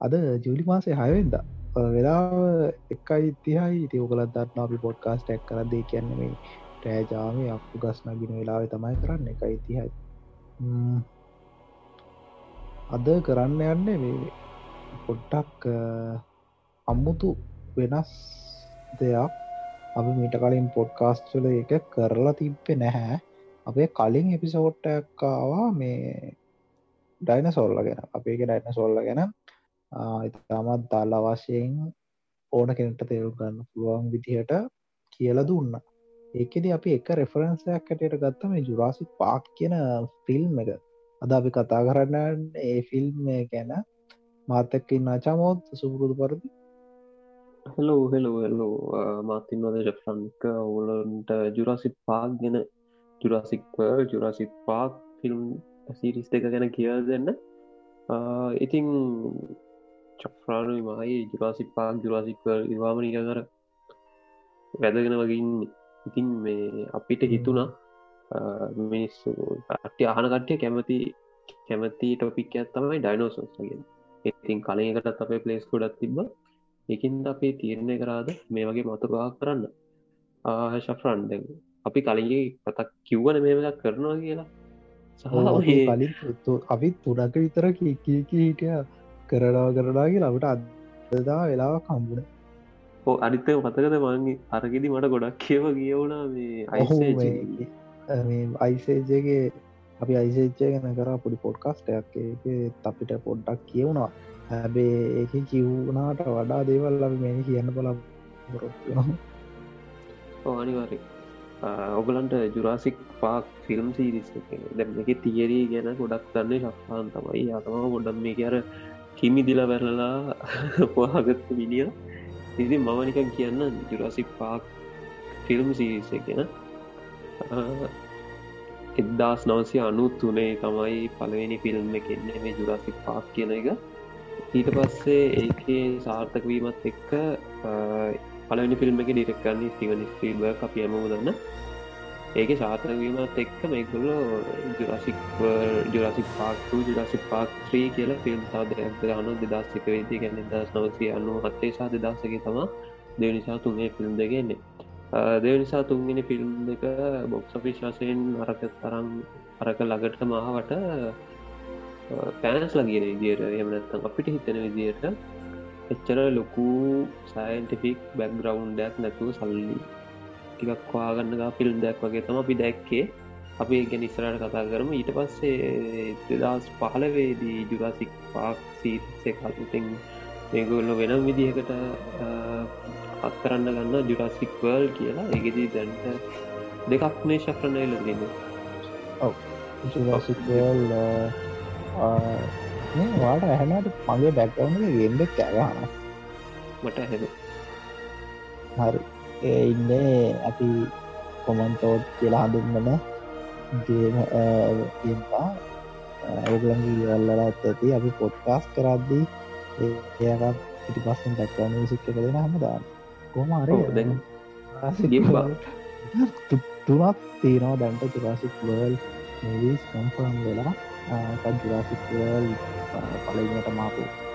අද ජුලි මාසේ හයවෙන්ද වෙලාව එකයි ඉතිහයි ඉති ඔකලත් දත්න අපි පොඩ්කාස්ට එක් කරදේ කියන්නේ මේ රෑජාම අපපු ගස්නගෙන වෙලාව තමයි කරන්න. එක ඉතිහයි අද කරන්න යන්න පොඩ්ඩක් අම්මුතු වෙනස් දෙයක්. අපි මීට කලින් පොඩ්කාස්ටල එක කරලා තිබ්බෙ නැහැ. අපේ කලින් එපිසෝට්ටක්කාවා මේ ඩයින සොල්ල ගැන. අපේක ඩයින සොල්ල ගැන ඉතාමත් දාල් අවශයෙන් ඕන කෙනට තේරු ගන්න පුළුවන් විදිහට කියල දුන්න. ඒකෙද අපි එක රෙෆරන්සයක් කටයට ගත්තම ජුරාසික් පාක් කියන ෆිල්ම් එක. අද අපි කතා කරන්න ඒ ෆිල්ම් ගැන. මාතැක්කින් නාචාමෝත් සුපුරුදු පරදි. හෙලෝ හෙලෝ හෙල්ලෝ මාතින් වද ෆ්‍රංක ඔවලන්ට ජුරාසික් පාක් ගෙන ජුරාසික්ව ජුරාසික් පාක් ෆිල්ම් සිරිස් දෙක ගැන කියල් දෙන්න. ඉතිං චක්්‍රාණු මහයි ජුරාසික් පාක් ජුරාසික්ව ඉවාමනික කර වැදගෙන වගේන්න ඉතින් මේ අපිට හිතුණා මිනිස්සු අට්‍ය අහන කට්ටිය කැමති කැමති ටොපික් ඇත්තමයි ඩයිනෝසෝස්ගෙන් ඉතින් කලයකටත් අපේ පලේස් කොඩත් තිබ එකින්ද අපේ තීරණය කරාද මේ වගේ මතුරවා කරන්න. ආශෆ්‍රන්් දෙ අපි කලින්ගේ පතක් කිව්වන මේමක් කරනවා කියලා. කලින් අපිත් තුඩක විතර කී හිටිය කරලා කරලා කියලා අපට අදදා වෙලාව කම්බුණ ඕ අනිත්තය පතකද මගේ අරගෙදි මට ගොඩක් කියව ගියවුණා මේ අයිසේ අයිසේජගේ අපි අයිසේච්චය ගැන කර පොඩි පොඩ්කාස්ටයක් අපිට පොඩ්ඩක් කියවුණා. හැබේ ඒක කිව්නාට වඩා දේවල් ලබ මේ කියන්න බල අනිවාරය ඔගලන්ට ජුරාසික් පාක් ෆිල්ම් සීරිස් දැ එක තියරී ගැන ගොඩක් දන්නේ ශක්්පාන් තමයි. අතම ගොඩම් මේ කියර කිමි දිල වැරලලා පොහගත්තු මිනිිය ඉති මමනික කියන්න ජුරාසික් පාක් ෆිල්ම් සීරිස ගැන. එදදාස් නවසය අනුත් තුනේ තමයි පළවෙනි ෆිල්ම් එකෙන්නේ මේ ජුරාසික් පාක් කියන එක. ඊට පස්සේ ඒකේ සාර්ථකවීමත් එක්ක පලනි ෆිල්ම් එක ඩිරෙක්කන්නේ ස්ටිවන ස්ටීබ අපි ඇම දන්න. ඒක ශාතරවීමත් එක්ක මේකුල්ලෝ Jurassic Jurassic Park Jurassic Park three කියලා ෆිල්ම් සාදයක් ගාන දෙදස්සක වේදී ගැන දස් නවසය අන්නු හත්තේ සා දෙදස්සක තම දෙවනිසා තුන්ගේ ෆිල්ම් දෙගන්නේ දෙවනිසා තුන්ගෙන ෆිල්ම් එක බොක්ස විශ්වාසයෙන් අරක තරම් අරක ළඟට මහවට පෑනස් ලගිය විදියට එමනත්තම් අපිට හිතන විදියට එච්චර ලොකු සයින්ටිෆික් බැක්ග්‍රවන්්ඩයක් නැතුව සල්ලි ටිකක් වාගන්නගා ෆිල්ම් දෙයක් වගේ තම අපි දැක්කේ. අපි ගැන ඉස්රට කතා කරම. ඊට පස්සේ දෙදස් පහලවේදී ජුරාසික් පාක් සීසේ කතුතින් මේගොල්ල වෙනම් විදිහකට අත් කරන්න ගන්න ජුරාසික් වර්ල් කියලා. එකදී දැන්ට දෙකක් මේ ශක්‍රණය ලදන්න ජුරාසික්වල් වාට ඇහැනට මගේ බැක්වුණ ගෙන්ඩ කෑගහන මට හැද හරි ඉන්න අපි කොමන්තෝට් කියලා හඳුන්වන ගේම්පා. ඔගලගේ අල්ලලා ඇති අපි පොඩ්කාස් කරද්දී ඒකත් ඉටි පස්සෙන් දැක්වන සික්ක කළෙන හමදාන්න කොමාර තුනත් තීනවා දැන්ට ජුරාසික් වල්. මවිස් කම්පම් වෙලා ජුරාසික්වල් පලගට මාපු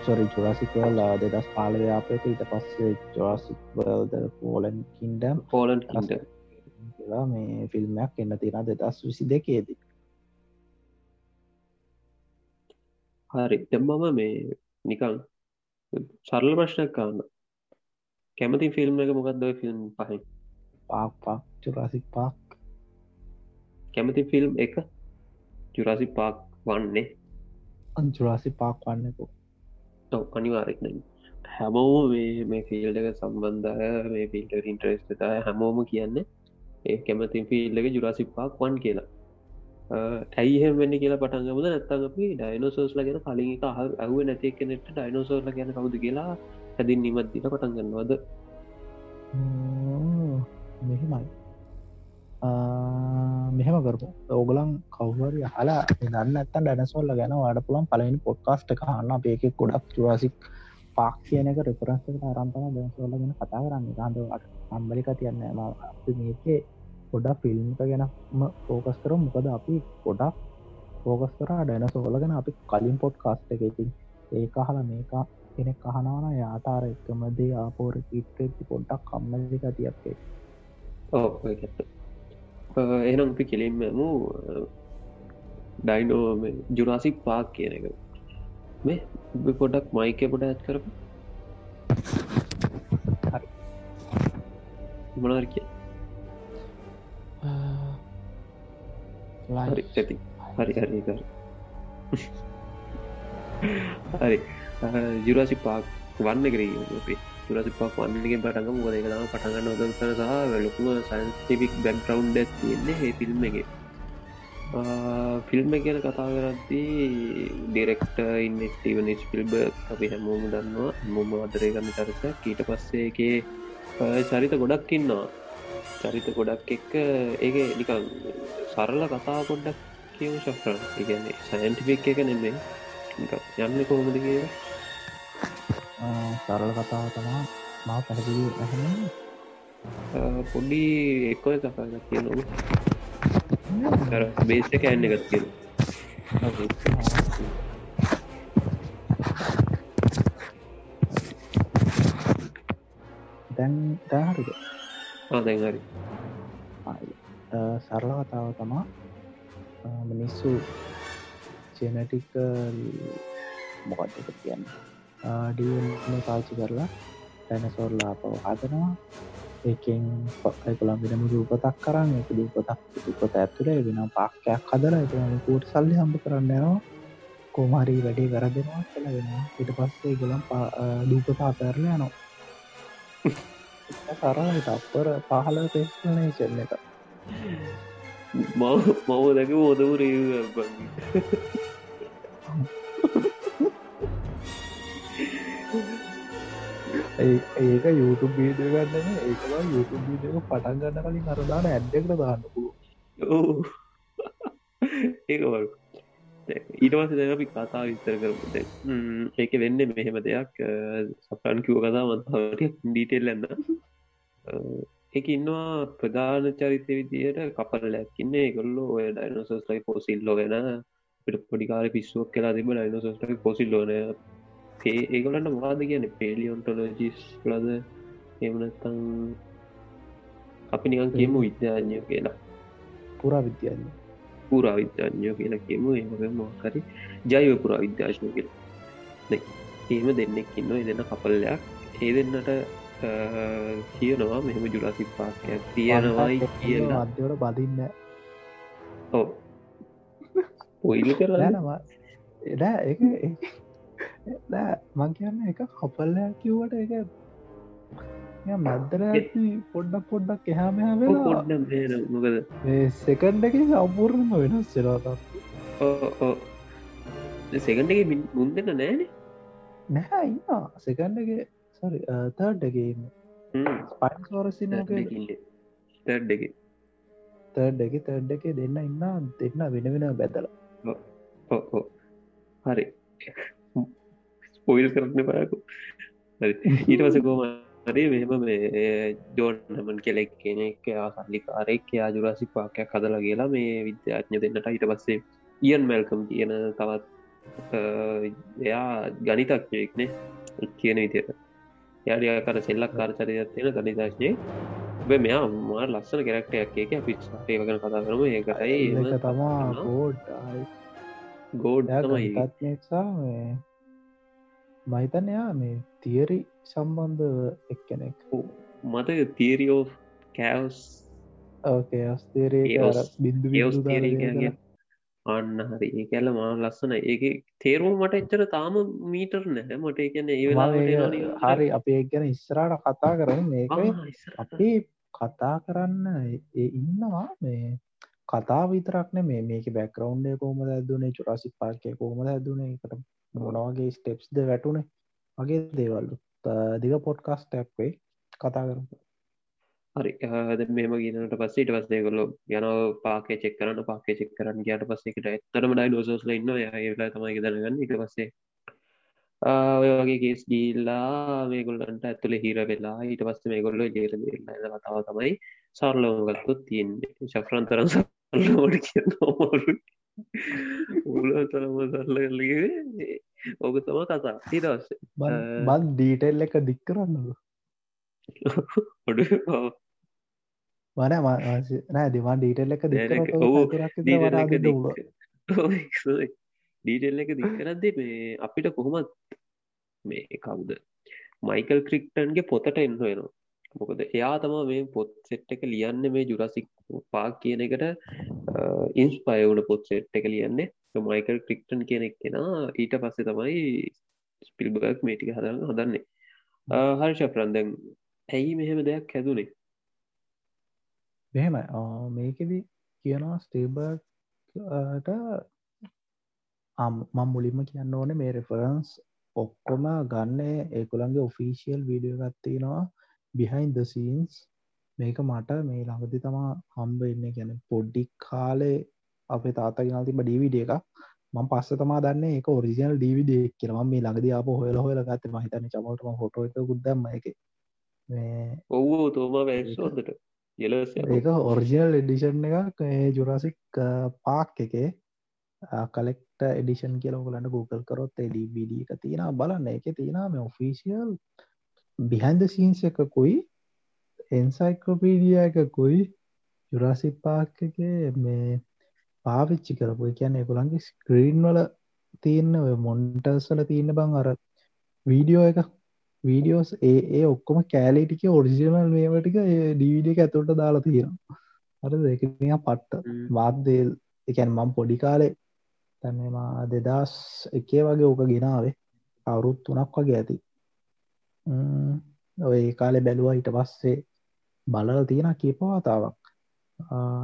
සොරි ජුරසිකවල් දෙදස් පාලව්‍යාපයක ඊට පස්සේ ජොරසික්වල්ද පෝලන් කින්ඩම් පෝලන් කින්ඩ කියලා මේ ෆිල්ම්මයක් එන්න තින දෙදස් විසි දෙකේදී හරි දෙම්මම මේ නිකං සරල ප්‍රශ්නයක් කාන්න කැමති ෆිල්ම් එක මොකක්ද ෆිල්ම් පහයි පාක් පාක් චුරාසික් පාක් කැමති ෆිල්ම් එක? ජුරාසි පාක් වන්නේ අංචුරාසි පාක් වන්නකෝ අනිවාරෙක්න හැමෝ මේ මේ ෆිල්ඩ එක සම්බන්ධය මේ පිල්ට ඉන්ට්‍රස්ට හැමෝම කියන්න ඒ කැමතින් ෆිල්ඩක ජුරාසි පාක් වන් කියලා. ඇයිහෙම වෙන්න කියලා පටන්ගමද නැත්තන් අපි ඩයිනෝසෝස්ල ගැන කලින් එක හ ඇව නැති කෙනෙට ඩයිනෝසෝල්ල ගැන කවුද කියලා හැදින් නිමත් දිට පටන් ගන්නවද? මෙහෙමයි. මෙහෙම කරපු. ඕගලන් කවුවරි හලා දන්න ඇත්තන් ඩැනසොල්ල ගැන වාඩ පුළන් පලනි පොඩ්කාස්ට කහන්න අපේක ගොඩක් චුරසික් පාක් කියනක රෙපරන්සක අරම්පන දැසොල්ල ගැන කතා කරන්න. ගන්දවට අම්බලික තියන්න මේකේ ගොඩක් ෆිල්ම්ක ගැනම ෆෝකස් කර මොකද අපි ගොඩක් ෆෝකස් කර ඩැනසෝල ගැන. අපි කලින් පොඩ් කාස්ට එක ඉතින් ඒ අහලා මේක කෙනෙක් අහනවන යාටාර එකමදේ ආපෝර කිට්ටෙති පොඩ්ඩක් කම්මලි ගතියක්ේ ඕ එනම් අපි කෙලින්ම මූ ඩයිනෝ ජුරාසික් පාක් කියන එක. මේ පොඩක් මයික පොඩ ඇත් කරපු මොනාර කිය. හරි ඇති හරි හරි කර හරි. ජුරාසි පාක් වන්න කරී අපේ ජුරසි පාක් වන්නගෙන් පටගම ගොද කලාම පටගන්න ඔදන් සහ ලොකුම සයින්ටිපික් බැක්රවන්් තියෙන්නේ ඒ ෆිල්ම් එක. ෆිල්ම් ගැන කතා කරද්දී ඩිරෙක්ට ඉන්න ස්ටීවන ස්පිල්බ අපි හැමෝම දන්නවා. මොම අදරේගන්න චරිත කීට පස්සේගේ චරිත ගොඩක් ඉන්නවා. චරිත ගොඩක් එක්ක ඒක නිකන් සරල කතා පොඩ්ඩක් කියව ශක්්‍ර ඉගන්නේ සයින්ටිෆික් එක නෙමේ යන්න කොහොමද කිය සරල කතාව තමා මා පැහැදිලි ඇහ පොඩි එක්කොය කතා කියනු බේස එක ඇන්න එකත් කියල දැන් දැහරිද දැන් හරි සරල කතාව තමා මිනිස්සු ජනටික මොකක්ක කියන්න ඩ පාචි කරලා ටැනසෝර්ලා පව හදනවා. ඒකෙන් පොක්කයිකොළම් වෙනම දූපතක් කරන්න. එක දූපතක් දුපත ඇතුළේ වෙන පක්කයක් හදර කූට සල්ලි හම්බ කරන්න යනවා. කෝමරි වැඩේ කර දෙනවා කළ වෙන ඉට පස්සේ ගොලම් දූපතා පැරල යනවා. සරයි තප්පර පහල පෙස්නේෂන් එක. මව මව දැක ෝදව රේව ඒක YouTube වීඩිය ගන්නන ඒකවා YouTube වීඩියක පටන් ගන්න කලින් අරදාන ඇඩ්ඩෙක්ට දාන්නපු ඒකවල් ඊටවස දැ අපි කතා විස්තර කරපුද ඒක වෙන්න මෙහෙම දෙයක්. සපන් කිව කතා මතාවට ඩීටෙල් ඇන්න එක ඉන්නවා ප්‍රධාන චරිත විදියට කපල ලැක්කින්නේ කොල්ලෝ ඔය ඩයිනොසස් ලයි පෝසිල්ලෝ ගැන පිට පොඩිකාර පිස්සුවක් කියලා තිබ ඩයිනොසස් ලයි ඒගොලන්න මොවාද කියන පේලියොන්ටොලජිස් ලද? එමනත්තං අපි නිකන් කියමු විද්‍යාඥය කියලා. පුරා විද්‍යාඥ පුරා විද්‍යාඥයෝ කියලා කියමු. එම මොකරි ජයව පුරා විද්‍යාශනය කියලා. ඒම දෙන්නෙක් ඉන්න දෙන්න කපල්ලයක් ඒ දෙන්නට කියනවා මෙහෙම ජුලාසි පාකයක් තියෙනවායි කියන අදවට බදින්න ඕ පොයිලි කරලනවා එඩා එක මං කියන්න එක කපල්ලයක් කිව්වට එක මැද්දර පොඩ්ඩක් පොඩ්ඩක් එහා මෙහා පොඩ්ඩ මොකද? සෙකන්ඩ එක සම්පූර්ණම වෙනස් සෙරතක් සෙකන්ඩ එක මුන්දන්න නෑන නැහැ ඉන්න සෙකන්ඩගේ සරි තර්ඩ්ඩගේම ස්පයින්සෝරසින තර්ඩ් එක තර්ඩ් එක තර්ඩ් එක. දෙන්න ඉන්න දෙන්න වෙන වෙන බැදල හරි ස්පොයිල් කරන්න පරකු ඊට පස කෝම හරි මෙහෙම මේ ජෝන් නමන් කෙලෙක් කෙනෙක් සල්ලිකාරෙක් යා ජුරසි පාකයක් හදලා කියලා මේ විද්‍යාඥ දෙන්නට ඊට පස්සේ ඉයන් මැල්කම් කියන තවත් එයා ගනිතක්ඥයෙක්නේ කියන විදියට. යාඩියකර සෙල්ලක් කාරචරයක් තියෙන ගනිතාශනය බ මෙයා මාර ලස්සන කෙරක්ටයක් එක පිච් ඒවගෙන කතා කරම. ඒකයි තමා ගෝඩ් ගෝඩ් තත්සා මහිතනයා මේ තියරි සම්බන්ධ එක්කෙනෙක්. මත තීරියෝ කෑවස් බින්දු අන්න හරි. ඒ කැල්ල මා ලස්සන. ඒක තේරුම් මට එච්චර තාම මීටර් නෑ මට එකන ඒ හරි අපේ ගැන ඉස්සරට කතා කරන මේක අපේ කතා කරන්න ඒ ඉන්නවා මේ කතා විතරක්න මේ මේක බැකරවන්්ඩය කෝම ඇදුනේ චුරසික් පාර්කය කෝම ඇදුනේ එකට මොනවගේ ස්ටෙප්ස්ද වැටුනේ? වගේ දේවල්ලු දිග පොඩ්කාස්ටක් වේ කතා කරම. හරි. මෙම ගනට පස්සට පස්සේ කොල්ලො යන පාකේ චෙක් කරන්න. පාකේ චෙක් කරන්න ගයාට පස්සෙකට එතරම ඩයි නෝසෝස්ල ඉන්න ඒලා තමයි දරගන්න ඉට පස්සේ ඔය වගේ ගේස් ගීල්ලා මේගොල්ලන්ට ඇතුළ හිර වෙලා ඊට පස්ස මේ ගොල්ල ජේර ලා කතාව තමයි සාර්ලෝගත්තු තියන්නේ. ශෆ්‍රන්තරන් සල්ලෝට කිය නොමරු උල තරම සල්ල කලගේ ඕක තම කතා. ඊදවස්ස බන් ඩීටෙල් එක දික් කරන්නද ඔඩු වන නෑ දෙවන් ඩීටෙල් එක ඩීටෙල් එක දික් කරද්දේ මේ අපිට කොහොමත් මේ කවුද? මයිකල් ක්‍රික්ටන්ගේ පොතට එන්න වෙනවා මොකද එයා තම මේ පොත් සෙට් එක ලියන්න මේ ජුරසික් පාක් කියන එකට ඉන්ස්පයවුන පොත් සෙට් එක ලියන්නේ. මයිකල් ක්‍රික්ටන් කියන එක් කෙනා ඊට පස්සේ තමයි ස්පිල්බර්ක් මේටික හදන්න හදන්නේ. හර්ෂ ප්‍රන්දැන් ඇයි මෙහෙම දෙයක් හැදුනේ? මෙහෙම මේකෙද කියනවා ස්ටේබර්ට මම් මුලින්ම කියන්න ඕන මේ රෙෆරන්ස් ඔක්කොම ගන්න ඒකුළන්ගේ ඔෆිසිියල් වීඩියෝ ගත්තේනවා බිහයින් ද සීන්ස් මේක මට මේ ළඟදි තමා හම්බ එන්න ගැන පොඩ්ඩික් කාලේ අපේ තාතගෙන තිබ ඩවිඩ එක මං පස්ස තමා දන්න එක ඔරිසිනල් ඩවිඩ කියරම මේ ළඟද අප හොල හොල ගත්ත. මහිතන චමටම හොට එක ගුද්දම එක ඔව්ෝ තෝම වැසෝදට ඒක ඔරිජිනල් එඩිෂන් එක ජුරාසික් පාක් එකේ කලෙක්ට එඩිෂන් කියලගලන්න Google කරොත් එඩවිඩ එක තියෙන බලන්න එක තියෙන මේ ඔෆිසිියල් බිහන්ද සීන්ස එකකුයි එන්සයිකෝපීඩිය එකකුයි ජුරාසි පාක් එක මේ පාවිච්චි කරපු කියන්න එකුළන්ගේ ස්ක්‍රීන් වල තියන්න මොන්ටර්සල තියන්න බං අර වීඩියෝ එක. වීඩියෝස් ඒ ඔක්කොම කෑලිටික ඔරිසිනල් මේමටික ඩීවිඩ එක ඇතුළට දාලා තියෙනවා. අර දෙක පට්ට වාදදේල් එකැන් මම් පොඩි කාලේ තැන්මා දෙදස් එකේ වගේ ඕක ගෙනාවේ. අවුරුත් තුනක් වගේ ඇති ඔය කාලෙ බැලුවා හිට පස්සේ බලල තියෙන කීපවාතාවක්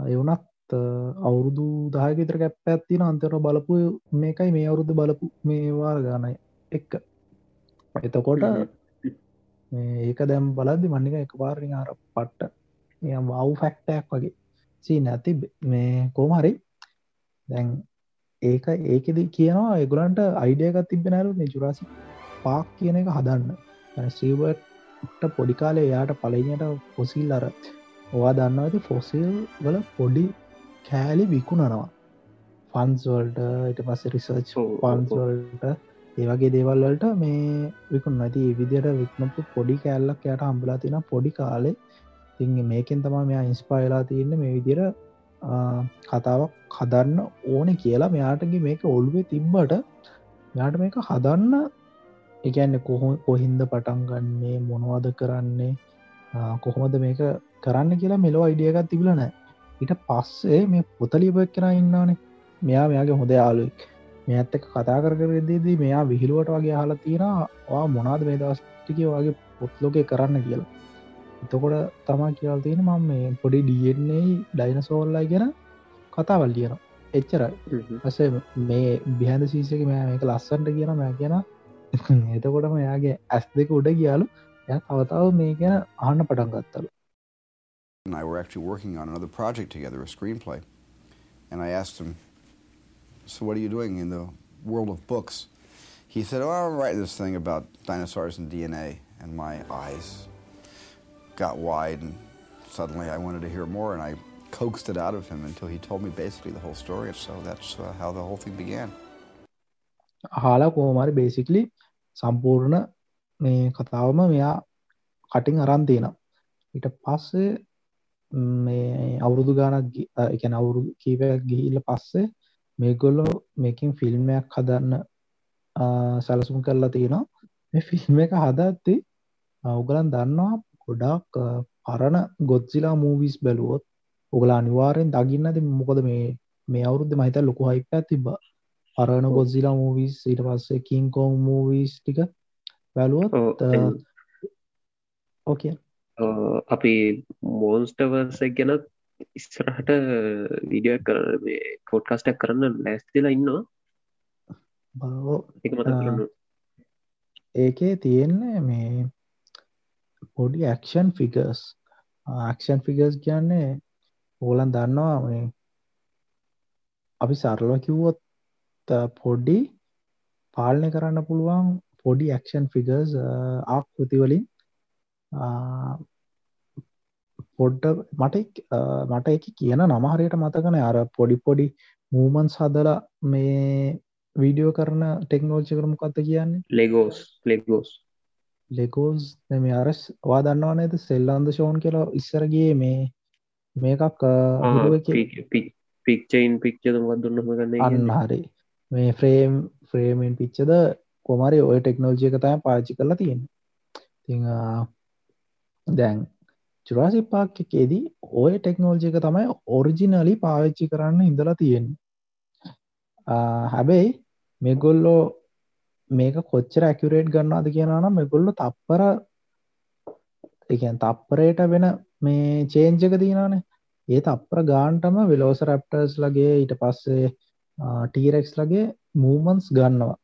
එවනත් අවුරුදු දායගෙතර කැප ඇත්තින අන්තර බලපු මේකයි මේ අවුරුද්ධ බලපු මේවාර ගානයි එක්ක එතකොට ඒක දැම් බලද්දි මන්නික එක පාරිං අර පට්ට වව් ෆැක්ටයක් වගේ සී නැති මේ කෝමහරි දැන් ඒක ඒකෙද කියනවා එගුලන්ට අයිඩියකත් තිබෙනරු ජුරාසි පාක් කියන එක හදන්න. ස්‍රීවට පොඩිකාලේ එයාට පලනයට පොසිල් අර ඔවා දන්න ඇති ෆොසිල් වල පොඩි කෑලි විකුණනවා. ෆන්ස්වල්ට ඉට පස්ස රිසර්ච් පන්ස්වල්ට ඒවගේ දේවල්වලට මේ විකුණ නැති විදියට වික්නපු පොඩි කෑල්ලක් යට අම්බලා තින පොඩි කාලේ. ති මේකෙන් තමා මෙයා ඉන්ස්පායලා තියන්න මේ විදිර කතාවක් හදන්න ඕන කියලා. මෙයාටගේ මේක ඔල්ුවේ තිබ්බට යාට මේක හදන්න එකන්න කොහො කොහින්ද පටන් ගන්නේ මොනවද කරන්නේ? කොහොමද මේක කරන්න කියලා මෙලෝ අයිඩියගත් තිබලනෑ ඉට පස්සේ මේ පොතලිපක් කෙන ඉන්නනේ මෙයා මෙයාගේ හොඳ යාලුක් මේ ඇත්තක කතා කරකරදේදී මෙයා විහිලුවට වගේ හලා තියෙනවා මොනාද මේ දස්ටික වගේ පොත්ලෝකය කරන්න කියලා? එතකොට තමා කියල් තියෙන මම මේ පොඩි ඩන්නේ ඩයිනසෝල්ලයි ගැන කතාවල් ලියන එච්චරයි. ඇස මේ බිහන්ද සීසක මෙ මේක ලස්සන්ට කියන මෑ කියන එතකොටම එයාගේ ඇස් දෙක උඩ ගියාලු ය තවතාව මේ ගැන ආන්න පටන් ගත්තලු And I were actually working on another project together, a screenplay. And I asked him, So, what are you doing in the world of books? He said, Oh, I'm writing this thing about dinosaurs and DNA. And my eyes got wide, and suddenly I wanted to hear more, and I coaxed it out of him until he told me basically the whole story. So, that's uh, how the whole thing began. හාලා කෝමරි basically සම්පූර්ණ මේ කතාවම මෙයා කටින් අරන්තිනම් ඊට පස්සේ මේ අවුරුදු ගානක් එකන අවුරුදු කීපයක් ගිහිල්ල පස්සේ මේගොල්ලෝ මේකින් ෆිල්ම්මයක් හදන්න සැලසුම් කරලා තියෙනවා. මේ ෆිල්ම් එක හදත්ති උගලන් දන්නවා ගොඩක් පරණ ගොත්සිලා මූවිස් බැලුවොත් ඔගලා අනිවාරෙන් දකින්නද මොකද මේ මේ අවුරුද්ධ මහිත ලොකු හයිප තිබ්බා. පරණ ගොස්සිලා මූවිස් ඊට පස්සේ කින්කෝන් මූවිස් ටික බැලුවත් ඕකය අපි මෝන්ස්ටවර්ස ගැනත් ඉස්සරහට විඩිය කර පොඩ්කාස්ටක් කරන්න ලැස්තිලා ඉන්නවා. එක මත කරන්න ඒකේ තියෙන්නේ මේ පොඩි ඇක්ෂන් ෆිගර්ස් ආක්ෂන් ෆිගර්ස් කියන්නේ ඕලන් දන්නවා මේ අපි සරල කිව්වොත් පොඩ්ඩි පාලනය කරන්න පුළුවන් පොඩි ඇක්ෂන් ෆිගර්ස් ආකෘතිවලින් පොඩ්ඩ මට මට එක කියන නමහරයට මතකන අර පොඩි පොඩි මූමන් සදල මේ වීඩියෝ කරන ටෙක්නෝජි කරමකක්ද කියන්නේ ලෙගෝස් ලෙගෝස් ලෙකෝස් මේ අරස් වා දන්නවා නේද සෙල්ලන්ද ෂෝන් කියලා ඉස්සරගේ මේ මේකක් පික්චයින් පික්චදමත් දුන්නම ගන්න අන්න හරි මේ ෆ්‍රේම් ෆ්‍රේමෙන් පිච්චද කොමරි ඔය ටෙක්නෝජිය එක තම පාචි කරලා තියෙන ති දැන් චුරාසි පාක්කේදී ඔය ටෙක්නෝල්ජි එක තමයි ඔරිජිනලි පාවිච්චි කරන්න ඉඳලා තියෙන හැබැයි මෙගොල්ලෝ මේක කොච්චර ඇකිරේට් ගන්නවාද කියනනම් මෙගොල්ල තප්පර එකන් තප්පරයට වෙන මේ චේන්ජක තියනනේ ඒ තප්පර ගාන්ටම විලෝස රැප්ටර්ස් ලගේ ඊට පස්සේ ටීරෙක්ස් ලගේ මූමන්ස් ගන්නවා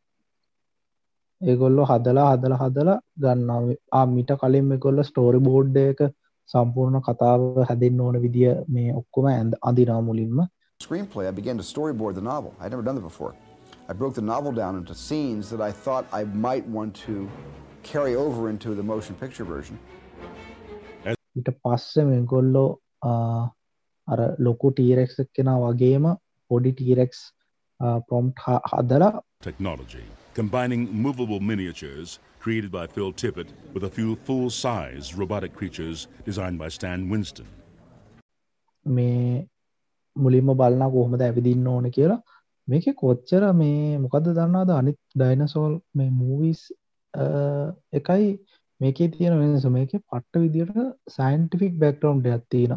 ඒගොල්ලො හදලා හදල හදලා ගන්නවා මිට කලින් මෙගොල්ල ස්ටෝරි බෝඩ් එක සම්පූර්ණ කතාව හැදෙන්න්න ඕන විදිිය මේ ඔක්කොම ඇඳ අඳිනා මුලින්ම Screenplay, I began to storyboard the novel. I'd never done that before. I broke the novel down into scenes that I thought I might want to carry over into the motion picture version. ඊට පස්සේ මෙගොල්ලෝ අර ලොකු T. rex කෙනා වගේම පොඩි T rex prompt හදලා technology, combining movable miniatures created by Phil Tippett with a few full-size robotic creatures designed by Stan Winston. මේ මුලින්ම බලනා කොහොමද ඇවිදින්න ඕන කියලා. මේක කොච්චර මේ මොකද දන්නාද අනිත් ඩයිනසෝල් මේ මූවිස් එකයි මේකේ තියෙන වෙනස. මේක පට්ට විදිට සයින්ටිෆික් බැක්ටවන්් ඇත්තින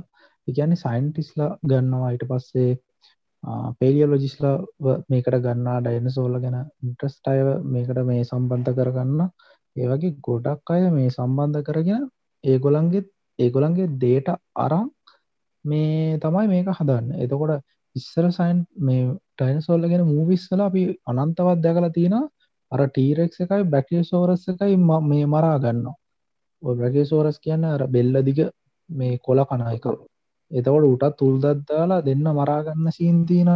එකන්නේ සයින්ටිස්ලා ගන්නවා. ඊට පස්සේ පේලියලොජිස්ලා මේකට ගන්නා ඩයිනසෝල්ල ගැන ඉන්ට්‍රස්ට අය මේකට මේ සම්බන්ධ කරගන්න. ඒවගේ ගොඩක් අය මේ සම්බන්ධ කරගෙන ඒගොලන්ගේ ඒගොලන්ගේ දේට අරං මේ තමයි මේක හදන්න. එතකොට ඉස්සර සයින් මේ ටයිනසෝල්ල ගෙන මූවිස්සල අපි අනන්තවත් දැකලා තියෙන අර ටීරෙක් එකයි බැටිය සෝරස් එකයි මේ මරා ගන්න ඔය බ්‍රගේ සෝරස් කියන්න අර බෙල්ල දිග මේ කොල කන එක. එතකොට උටත් තුල්දත්දාලා දෙන්න මරාගන්න සීන්තිීන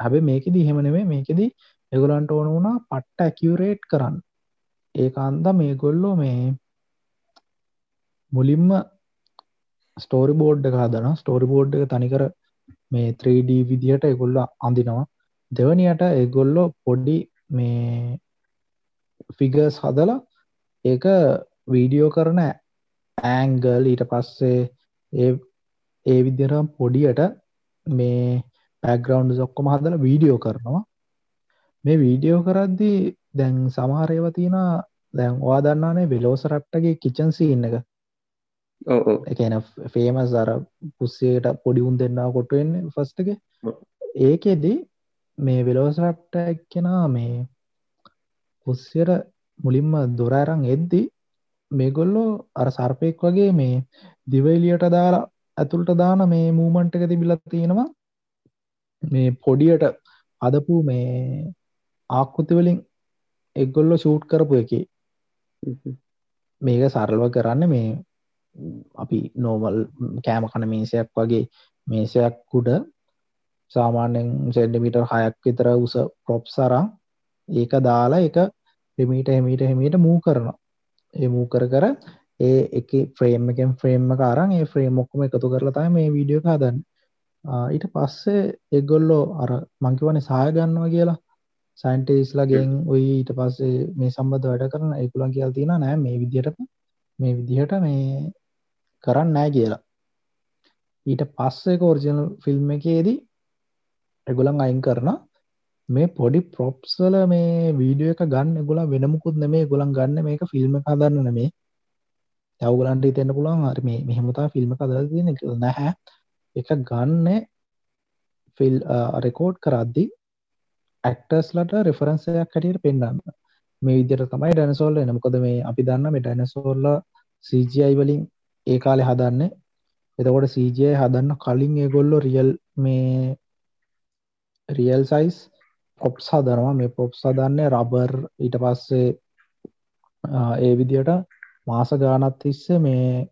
හැබ මේකෙදී හෙමනෙවේ මේකෙදී එගොලන්ට ඕන වුණා පට්ට ඇකියරේට් කරන්න. ඒ අන්ද මේ ගොල්ලෝ මේ මුලින්ම ස්ටෝරි බෝඩ් එක හදන ස්ටෝරි බෝඩ් එක තනිකර මේ 3D විදිහට එගොල්ල අඳිනවා. දෙවනියට එගොල්ලො පොඩ්ඩි මේ ෆිගර්ස් හදලා ඒක වීඩියෝ කරන ඇංගල් ඊට පස්සේ ඒ ඒ විදිරම් පොඩියට මේ පැග්‍රවන්් ඔක්කොම හදල වීඩියෝ කරනවා. මේ වීඩියෝ කරද්දී දැන් සමහරයව තියෙන දැන් වා දන්නානේ වෙලෝස රට්ටගේ කිචන්සි ඉන්න එක. එකන ෆේමස් අර පුස්සයට පොඩි උන් දෙන්නා කොටුවෙන්නේ ෆස්ටක ඒකෙදී මේ වෙලෝසරප්ට එක්කෙනා මේ පුස්සයට මුලින්ම දොරඇරං එද්දි මේගොල්ලෝ අර සර්පයෙක් වගේ මේ දිවයිලියට දාලා ඇතුළට දාන මේ මූමන්ට් එක තිබිලත් තියෙනවා. මේ පොඩියට අදපු මේ ආකෘතිවලින් එක්ගොල්ලො ෂූට් කරපු එක. මේක සරල්ව කරන්න මේ අපි නෝමල් කෑම කන මේසයක් වගේ මේසයක්කුඩ සාමාන්‍යෙන් සෙන්ඩමිට හයක් විතර උස ප්‍රොප් සරං ඒක දාලා එක පෙමීට හෙමීට හෙමීට මූ කරනවා ඒ මූ කර කර ඒ එක ෆ්‍රේම් එකෙන් ෆ්‍රේම්ම කාරන් ඒ ෆ්‍රේම් ඔක්කම එකතු කරලා තයි මේ වීඩියෝ හදන්න. ඊට පස්සේ එගොල්ලෝ අර මංකිවන සහය ගන්නවා කියලා. සයින්ටේස්ලගෙන් ඔයි ඊට පස්සේ මේ සම්බඳ වැඩ කරන ඒකුලන් කියල් තියෙන නෑ මේ විදිහට මේ විදිහට මේ කරන්න නෑ කියලා. ඊට පස්සේ කෝර්ජනල් ෆිල්ම් එකේදී එගුලන් අයින් කරන මේ පොඩි ප්‍රොප්ස්වල මේ වීඩියෝ එක ගන්න ගොලා වෙනමුකුත් නෙමේ. ගොලන් ගන්න මේක ෆිල්ම් හදන්න නෙමේ. තවගලන්ට තෙන්න්න පුළන් හරි මේ මෙහෙමතා ෆිල්ම් කදර තියෙන නැහැ. එක ගන්න ෆිල් රෙකෝඩ් කරද්දි ඇක්ටර්ස්ලට රෙෆරන්සයක් කටියට පෙන්න්න මේ විදිර තමයි ඩැනසෝල්ල එනමකොද මේ අපි දන්න මේ ඩැනසෝල්ල සජයි වලින් ඒ කාලෙ හදන්න. එතකොට සජය හදන්න කලින් ඒගොල්ලො රියල් මේ රියල් සයිස් පොප්ස් හදනවා. මේ පොප්ස් හදන්න රබර්. ඊට පස්සේ ඒ විදියට මාස ගානත් තිස්ස මේ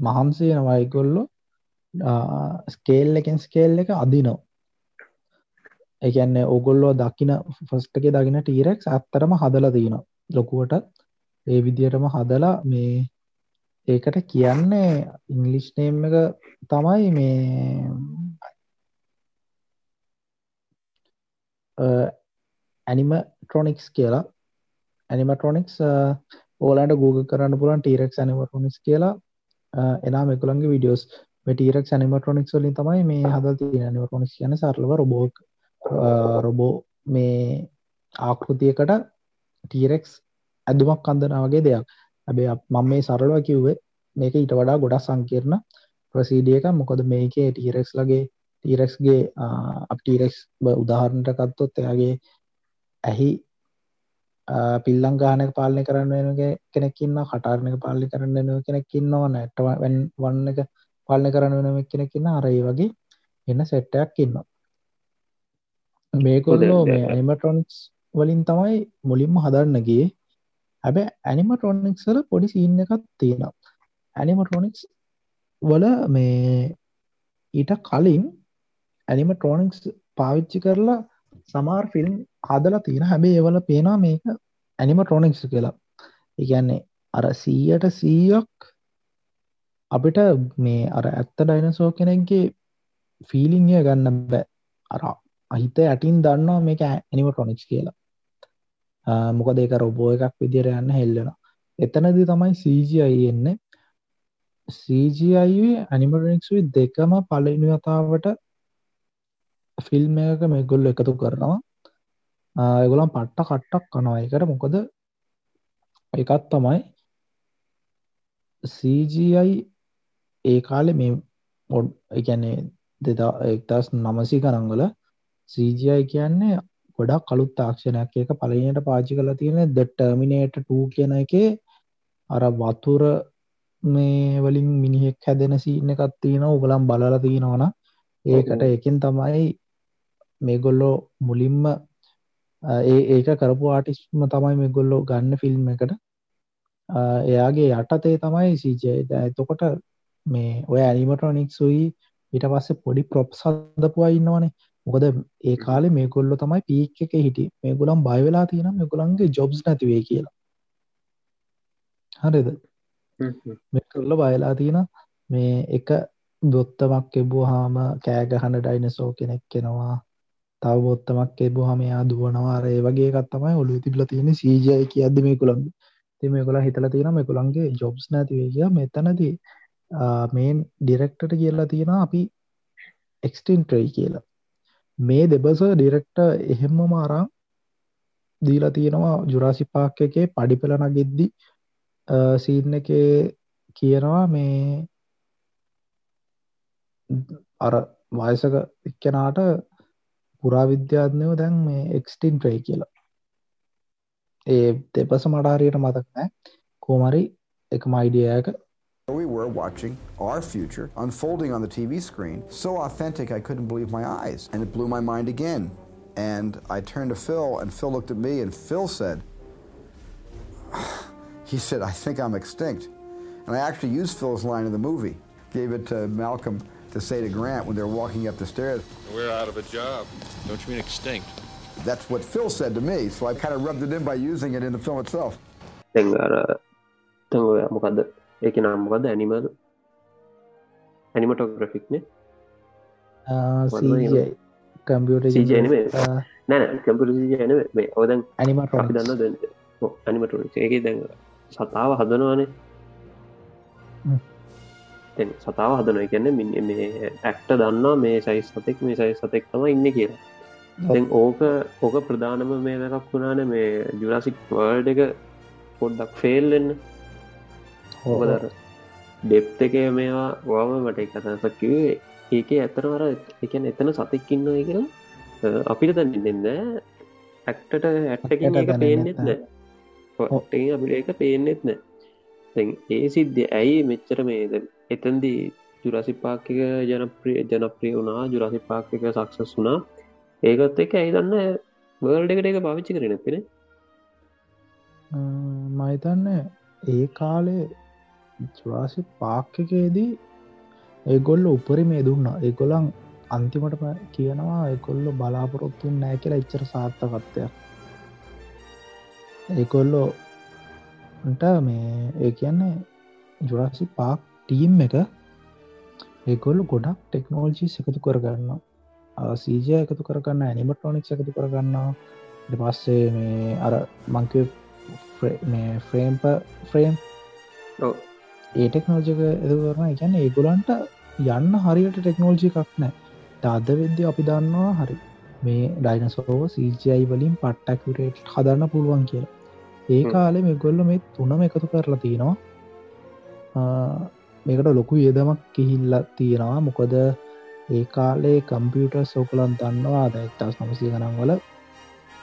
මහන්සේ නවයිගොල්ලො ස්කේල් එකෙන් ස්කේල් එක අදිනෝ එකන්නේ ඔගොල්ලෝ දකින ෆස්ටක දකින ටීරෙක් ඇත්තරම හදල තියෙන ලොකුවට ඒ විදියටම හදලා මේ ඒකට කියන්නේ ඉංගලිෂ් නේම් එක තමයි මේ ඇනිමට්‍රොනික්ස් කියලා. ඇනිමට්‍රොනික්ස් ඕලාට Google කරන්න පුලන් ටීරෙක් ඇනිමට්‍රොනික්ස් කියලා. එනා මෙකුළන්ගේ විඩියෝස් ටීරක් ඇනිමට්‍රොනික්ස් වලින් තමයි මේ හදල් තිය ඇනිමට්‍රොනික්ස් කියන සරලව රොබෝක් රොබෝ මේ ආකෘතියකට ටීරෙක්ස් ඇදුමක් කන්දනාවගේ දෙයක්. ඇබේ මම මේ සරලව කිව්වේ මේක ඊට වඩා ගොඩක් සංකීර්ණ ප්‍රසීඩියක මොකද මේකේ ටීරෙක්ස් ලගේ ටීරෙක්ස්ගේ අප්ටීරෙක්ස් උදාහරණට කත්තොත් එයාගේ ඇහි පිල්ලං ගානක පාලනය කරන්න වෙන කෙනෙක්කින්න කටාරණක පාලි කරන්න වෙන කෙනෙක්කින්නවා නැට වන්න එක පාලනය කරන්න වෙන කෙනෙක්කින්න අරයි වගේ එන්න සෙට්ටයක් ඉන්න මේකොල්ලෝ මේ ඇනිමටොන්ස් වලින් තමයි මුලින්ම හදන්නගේ හැබැ ඇනිමටොනික්ස් වල පොඩි සීන්න එකක් තියෙනවා. ඇනිමටොනික්ස් වල මේ ඊට කලින් ඇනිමට්‍රෝනික්ස් පාවිච්චි කරලා සමාර් ෆිල්ම් හදලා තියෙන. හැබේ ඒවල පේනා මේක ඇනිමට්‍රෝනික්ස් කියලා. ඉගැන්නේ අර සීයට සීයක් අපිට මේ අර ඇත්ත ඩයිනසෝ කෙනෙක්ගේ ෆීලිංය ගන්න බෑ. අර අහිත ඇටින් දන්නවා මේක ඇනිමට්‍රොනික්ස් කියලා. මොකද ඒක රොබෝ එකක් විදිර යන්න හෙල්ලෙන එතනදි තමයි සීජයි එන්නේ. CGI ඇනිමටනික්ස්වි දෙකම පලනි වතාවට ෆිල්ම් එක මෙගොල්ල එකතු කරනවා. ඒගොලම් පට්ට කට්ටක් කනවා. එකට මොකද එකත් තමයි CGI ඒ කාලෙ මේ මොඩ් එකැනේ දෙදා එක්දස් නමසි කරංගල CGI කියන්නේ ගොඩක් කළුත් තාක්ෂණයක් එක පලනයට පාචි කල තියෙන ද ටර්මිනේට 2 කියන එක අර වතුර මේ වලින් මිනිහෙක් හැදෙන සීන එකත් තියෙන උගලම් බලලා තියෙනවන ඒකට එකින් තමයි මේගොල්ලෝ මුලින්ම ඒ ඒක කරපු ආටිස්ම තමයි මෙගොල්ලෝ ගන්න ෆිල්ම් එකට. එයාගේ යටතේ තමයි සීජය එතකොට මේ ඔය ඇනිමටොනික් සුයි ඊට පස්සේ පොඩි ප්‍රොප් සදපුවා ඉන්නවනේ. මොකද ඒ කාලේ මේ ගොල්ලො තමයි පීක් එක හිටි මේ ගොලම් බයවෙලා තියෙන මේ ගොලන්ගේ ජොබ්ස් නැතිවේ කියලා. හරිද? මේ කරල බයලා තියෙන මේ එක බොත්තමක් එබූ හාම කෑගහන ඩයිනසෝ කෙනෙක් කෙනවා තව බොත්තමක් එබූ හම යා දුවනවා ඒ වගේ එකත්තමයි ඔලු තිබල තියෙන සීජය කියද්ද මේ කුළන් ති මේ කොලා හිතල තියෙන මේ කුළන්ගේ ජොබ්ස් නැතිවේ කිය මෙතනදී මේන් ඩිරෙක්ටට කියලා තියෙන අපි එක්ස්ටින් ට්‍රයි කියලා. මේ දෙබස ඩිරෙක්ට එහෙම්ම මාරම් දීලා තියෙනවා ජුරාසි පාක් එකේ පඩිපෙලන ගෙද්දි සීන් එක කියනවා මේ අර වයසක එක්කෙනාට පුරාවිද්‍යාත්නයව දැන් මේ එක්ස්ටින් ට්‍රයි කියලා ඒ දෙපස මටාරයට මතක් නෑ කෝමරි එක මයිඩියයක We were watching our future unfolding on the TV screen. So authentic, I couldn't believe my eyes. And it blew my mind again. And I turned to Phil, and Phil looked at me, and Phil said, he said, I think I'm extinct. And I actually used Phil's line in the movie, gave it to Malcolm to say to Grant when they were walking up the stairs. We're out of a job. Don't you mean extinct? That's what Phil said to me, so I kind of rubbed it in by using it in the film itself. දැන් අර තන් ඔය මොකක්ද ඒක නම් මොකක්ද animal ඇනිමටෝග්‍රෆික්නේ කම්පියට CGI නැන කම්පිට ජන මේ ඔදැන් ඇනිමට අපි දන්න දැන් ඇනිමට ඒක දැන් සතාව හදනවානේ සතාව හදන එකන්න මේ ඇක්ට දන්නා මේ සයිස් සතෙක් මේ සයි සතෙක් තම ඉන්න කියලා. ඕක ඕක ප්‍රධානම මේ දකක් වුණාන මේ ජුරාසික් වර්ඩ එක පොඩ්ඩක් ෆෙල්ලෙන්න ඕකදර ඩෙප් එක මේවා වාම මට එක අදසක් කිවේ ඒක ඇතරවර එකන එතන සතෙක්කින්න කියලා අපිට තැන්නෙන්න ඇක්ටට ඇට්ටකින් එක පේනෙත් නෑ ඔටේ අපිට එක පේනෙත් නෑ ඒ සිද්ධ ඇයි මෙච්චර මේද එතන්දී ජුරසි පාක්ක ජනප්‍රිය ජනප්‍රිය වුණා ජුරසි පාක්ක සක්සස් වුණා. ඒකත් එක ඇයි දන්න වර්ල්ඩ එකට එක පාවිච්චි කරන පෙන මහිතන්න ඒ කාලේ ජුරාසි පාක්කකේදී ඒගොල්ල උපරි මේ දුන්න ඒගොලන් අන්තිමට කියනවා එකොල්ල බලාපොරොත්තුන් නෑ කියලා එච්චර සාර්ථකත්වයක්. ඒකොල්ලෝ ට මේ ඒ කියන්නේ ජුරාසි පාක් ටීම් එක ඒගොල්ලු ගොඩක් ටෙක්නෝල්ජී එකතු කරගන්න සීජය එකතු කරගන්න ඇනිමට්‍රොනික්ස් එකතු කරගන්නවා. පස්සේ මේ අර මංක මේ ෆ්‍රේම්ප ෆ්‍රේම් ඒ ටෙක්නෝජක එද කරන එකැන ඒගොලන්ට යන්න හරියට ටෙක්නෝජි එකක් නෑ තාද වෙද්‍ය අපි දන්නවා හරි. මේ ඩයිනසෝව සීජයි වලින් පට්ටක්රේට් හදන්න පුළුවන් කියලා ඒ කාලෙ මෙගොල්ල මේ තුනම එකතු කරලා තියෙනවා මේකට ලොකු යදමක් කිහිල්ල තියෙනවා. මොකද ඒ කාලේ කම්පියුටර් සෝකලන් දන්නවා. දැක්ටස් නමසි ගනම් වල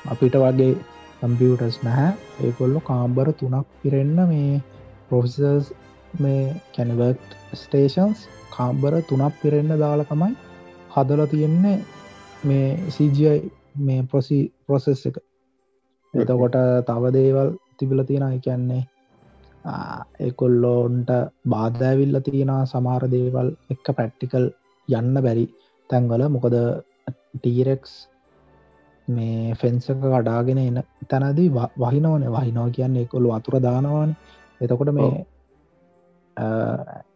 අපිට වගේ කම්පියටර්ස් නැහැ. ඒකොල්ලො කාම්බර තුනක් පිරෙන්න මේ ප්‍රොෆිසර්ස් මේ කැනවර්ක් ස්ටේෂන්ස් කාම්බර තුනක් පිරෙන්න දාල තමයි හදල තියෙන්නේ මේ සජයි මේ පොසි ප්‍රොසෙස් එක එතකොට තව දේවල් තිබිල තියෙන කියන්නේ එකොල්ලෝන්ට බාධඇවිල්ල තියෙන සමාර දේවල් එක්ක පැට්ටිකල් යන්න බැරි තැන්වල. මොකද ටීරෙක්ස් මේ ෆෙන්සක කඩාගෙන එන තැනදී වහිනවන. වහිනෝ කියන්නේ එකොල්ලු අතුර දානවාන. එතකොට මේ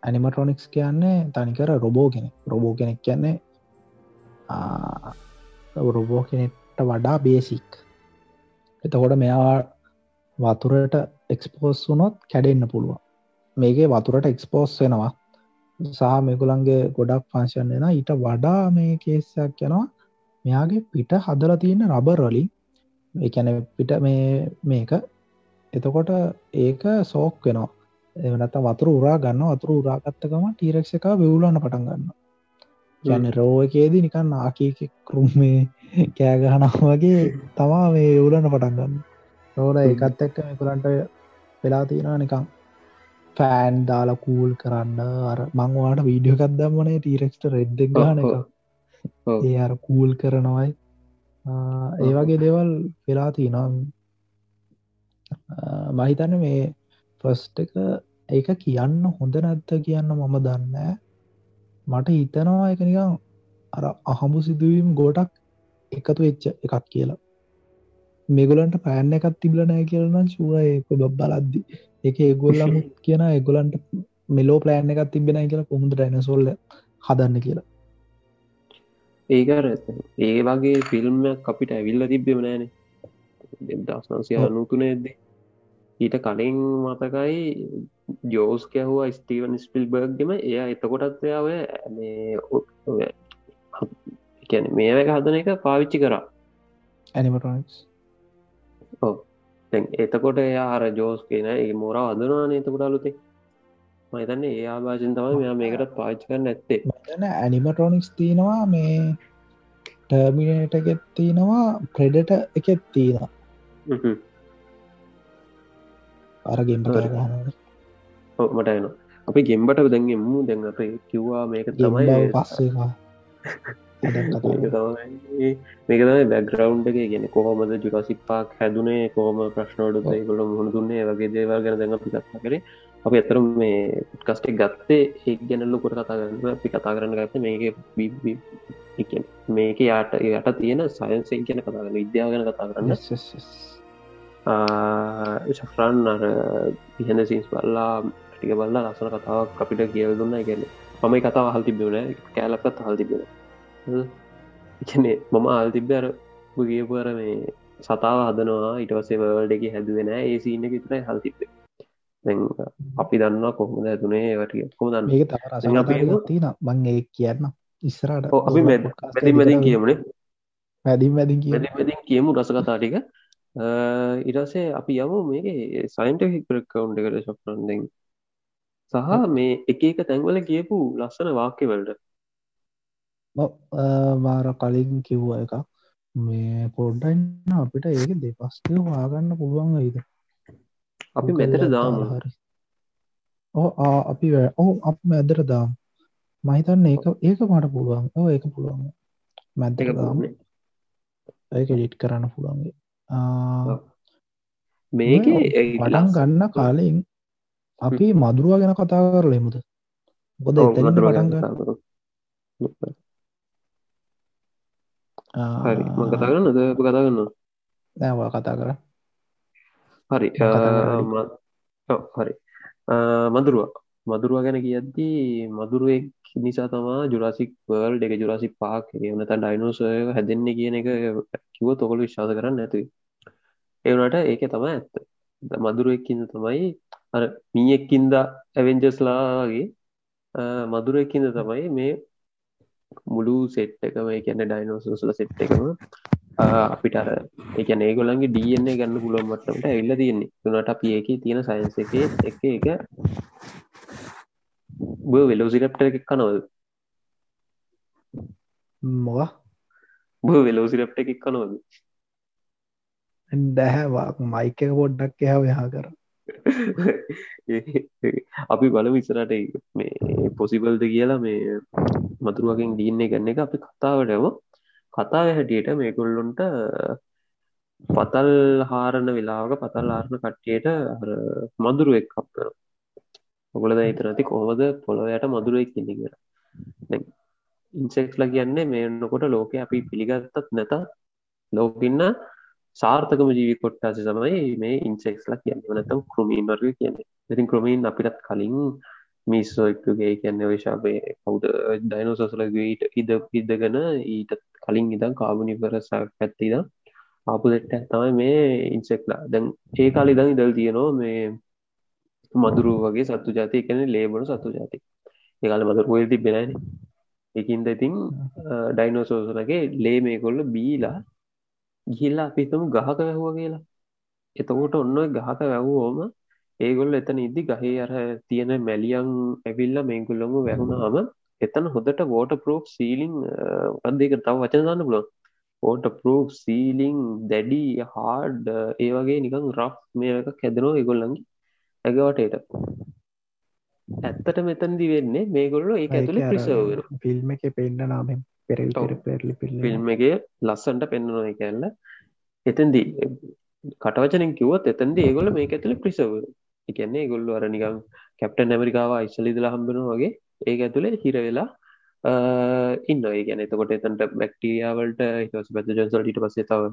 ඇනිමට්‍රොනික්ස් කියන්නේ තනිකර රොබෝ කෙනෙ රොබෝ කෙනෙක් කියන්නේ රොබෝ කෙනෙක්ට වඩා බේසික් එතකොට මෙයා වතුරට එක්ස්පෝස් වුනොත් කැඩෙන්න්න පුළුවන්. මේකේ වතුරට එක්ස්පෝස් වෙනවා. සහ මෙකුලන්ගේ ගොඩක් පංශන් එෙන ඊට වඩා මේ කේසයක් යනවා. මෙයාගේ පිට හදල තියෙන රබර් වලින්. එකැන පිට මේ මේක. එතකොට ඒක සෝක් වෙනවා. එවනත වතුර උරා ගන්න වතුර උරාගත්තකම ටීරක්ෂ එක වෙවුලන්න පටන් ගන්න යන රෝකේදී නිකන් ආකීකරුම්මේ කෑගහනාව වගේ තමා මේ එවුලන්න පටන් ගන්න. රෝල එකත් එක්ක මෙකුලන්ට වෙලා තියෙනවා නිකම් ෆෑන් දාලා කූල් කරන්න. අර මංවාට වීඩියෝ කක්දම්මනේ ටීරෙක්ට රෙද්ද ගාන එක ඒ අර කූල් කරනවයි. ඒ වගේ දේවල් වෙලා තිනම් මහිතන්න මේ ෆස්ට එක ඒක කියන්න හොඳ නැත්ත කියන්න මම දන්න මට හිතනවා එක නිකම් අර අහඹු සිදුවීම් ගෝටක් එකතු වෙච්ච එකක් කියලා. මේගොලන්ට පෑන්න එකත් තිබල නෑ කියලන ශුවයක බබ්බලද්දි එක ඒගොල්ලම කියන එගොලන්ට මෙලෝ ප්ලෑන් එකත් තිබෙන කියලා කොමුද ඩයිනසොල්ල හදන්න කියලා. ඒකර ඒ වගේ ෆිල්ම් අපිට ඇවිල්ල තිබ්බෙම නෑනේ දස් නවසය අනුතුනේද ඊට කලින් මතකයි ජෝස් කැහවා ස්ටීවන් ස්පිල් බර්ග්ගම එය එතකොටත් ඔය මේ කැන මේක හදන එක පාවිච්චි කරා. ඇනිමටොනික්ස් එතකොට එයාර ජෝස් කියන ඒ මෝර අදනවා නතකොට අලුතේ මහිතන්න ඒ ආභාෂෙන් තමයි මෙයා මේකටත් පාච්ච කරන්න ඇත්තේ. ඇනිමටොනික්ස් තියෙනවා මේ ටර්මිනේට එකෙත් තියෙනවා ප්‍රෙඩට එකෙත් තියෙන අරගෙන්ට කරගහනට මට එන අපි ගෙම්බට දැන්ගෙමු දැන් අප කිව්වා මේක තමයි පස්සේ මේක තමයි බැග්‍රවන්් එක. ගෙන කොහොමද ජුරසික් පාක් හැදුනේ කොහම ප්‍රශ්නෝඩ ගොල මුහුණ දුන්නේ වගේ දේවල් ගැන දැඟ අපි කත්තා කරේ. අප ඇතර මේ කස්ටෙක් ගත්තේ ඒ ගැනල්ලු කොට කතා කරන්න අපි කතා කරන්න ගත්ත මේක මේක යාට යට තියෙන සයන්සෙන් කියන කතා කරන්න විද්‍යාව ගැන කතා කරන්න. ශෆ්‍රන් අර පිහන සින්ස් බල්ලා ටික බල්ලා ලස්සන කතාවක් අපිට කියල් දුන්න. ගැන මම කතාව හල් තිබෙන කෑලක්ත් හල් තිබෙන එකනේ මම ආල් තිබ්බ අර ගියපුර මේ සතාව හදනවා ඉටවසේ වල්ඩ එක හැදුවෙන ඒ සින්න විතරයි හල් තිබේ දැන් අපි දන්නවා කොහොමද ඇතුනේ ඒවට කොම දන්න තින මං ඒ කියන්න ඉස්සරට අපි මැති මැදින් කියමනේ මැදින් මැදින් කිය මැදින් කියමු රස කතාටික ඉරසේ අපි යමු මේක සයින්ටහික් ප්‍රකවුන්් එකට ශප්රන්දෙන් සහ මේ එක එක තැන්වල කියපු ලස්සන වාක්‍ය වලට මාර කලින් කිව්ව එක මේ පොඩ්ඩයින්න අපිට ඒක දෙපස්කය වාගන්න පුළුවන් ඉද අපි මෙතට දාම. හරි. ඕ අපි ඕ අප මැදර දාම්. මහිතන්න ඒක ඒක මට පුළුවන්. ඕ ඒක පුළුවන්. මැද්දක දාම. ඒක ඩිට් කරන්න පුළුවන්ගේ මේක පටන් ගන්න කාලෙන් අපි මදුරුව ගැන කතා කරලෙමුද බොද එතන පටන් ගන්න හරි. ම කතා කරන්න ද කතා කරන්න නෑවා කතා කර. හරි. හරි. මදුරුව. මදුරුව ගැන කියද්දී මදුරුවෙක් නිසා තමා ජුරාසික් වර්ල් එක ජුරාසි පාක් එනත ඩයිනෝසය හැදෙන්නේ කියන එක කිව තොකොළ විශ්වාස කරන්න ඇති ඒවනට ඒක තම ඇත්ත. මදුරුවක්කින්න තමයි අර මීයෙක්කින්ද ඇවෙන්ජස්ලාගේ මදුරුවක්කින්ද තමයි මේ මුළු සෙට් එකම කියන්න ඩයිනෝසුසල සෙට් එකම අපිට අර එක ඒගොලන්ගේ ඩන්නේ ගන්න පුලුවන් මටමට එල්ල තියෙන්නේ. තුනට අපි ඒක තියෙන සයින්ස එක එක එක බ වෙලෝසිරප්ට එකක් කනවද? මොවා බ වෙලෝසිරප්ට එකක් කනවද? දැහැවාක් මයික පොඩ්ඩක් එහ යහා කර අපි බල විසරට මේ පොසිබල්ද කියලා මේ මතුරුවකින් දීන්නේ ගන්න එක අපි කතාවටම කතාව හැටියට මේකුල්ලුන්ට පතල් හාරණ වෙලාවක පතල් ආරණ කට්ටියට මදුරුවෙක් කප්පර ඔගලද හිතනති කොහොමද පොළොවයට මදුරුවෙක් ඉන්න කියලා. ඉන්සෙක්ස්ල කියන්නේ මේන්නකොට ලෝක අපි පිළිගත්තත් නැත ලෝකඉන්න සාර්ථකම ජීවි කොට්ටාස සමයි මේ ඉන්සෙක්ස්ලා කියන්නේ. නැතම් කෘමීන් වර්ග කියන්නේ. ඉතින් ක්‍රමීන් අපිටත් කලින් මිස්සෝක්තුගේ කියන්න විශාපේ කවුද? ඩයිනෝසසලගේට ඉද ඉදගෙන ඊට කලින් ඉදම් කාබනිවරසක් පැත්තිද ආපු දෙට තමයි මේ ඉන්සෙක්ලා දැන් ඒ කාලි දං ඉදල් තියෙනවා මේ මදුරු වගේ සත්තු ජාති කන ලේබන සත්තු ජාති ඒකාල මදුරුවල් තිබෙනන එකින්ද ඉතින් ඩයිනෝසෝසලගේ ලේ මේ කොල්ල බීලා ගිහිල්ලා අපිතම ගහක වැැහුව කියලා. එතකොට ඔන්න ගහක වැැව්වෝම ඒගොල්ල එතන ඉදදි ගහේ අර තියෙන මැලියන් ඇවිල්ල මේගුල්ලොම වැැහුණාම එතන හොදට වෝට පරෝක් සීලිං අදක තව වචන දන්න පුලො ඕට පරෝක් සීලිං දැඩි හාඩ් ඒ වගේ නිකං රෆ් මේක කැදනෝ ඒගොල්ලන්ගේ ඇගවටේට ඇත්තට මෙතන්දි වෙන්නේ මේගොල්ලො ඒ ඇතුළ ප්‍රිසවර ෆිල්ම් එක පෙන්න්න නාමෙන් ෆිල්ම් එක ලස්සන්ට පෙන්න්නනො කැල්ල. එතන්දී කටවචනින් කිවත් එතන්ද ඒගොල මේ ඇතුළ ප්‍රිසවර එකන්නේ ගොල්ලු අර නිකම් කැප්ටන් ඇමරිකාව ඉස්සලිදල හම්බෙන වගේ ඒක ඇතුළේ හිර වෙලා ඉන්න ඒ ගැන එතකොට එතන්ට බැක්ටියාවලට හිටස් පැත ජන්සල්ට පස්සේ තව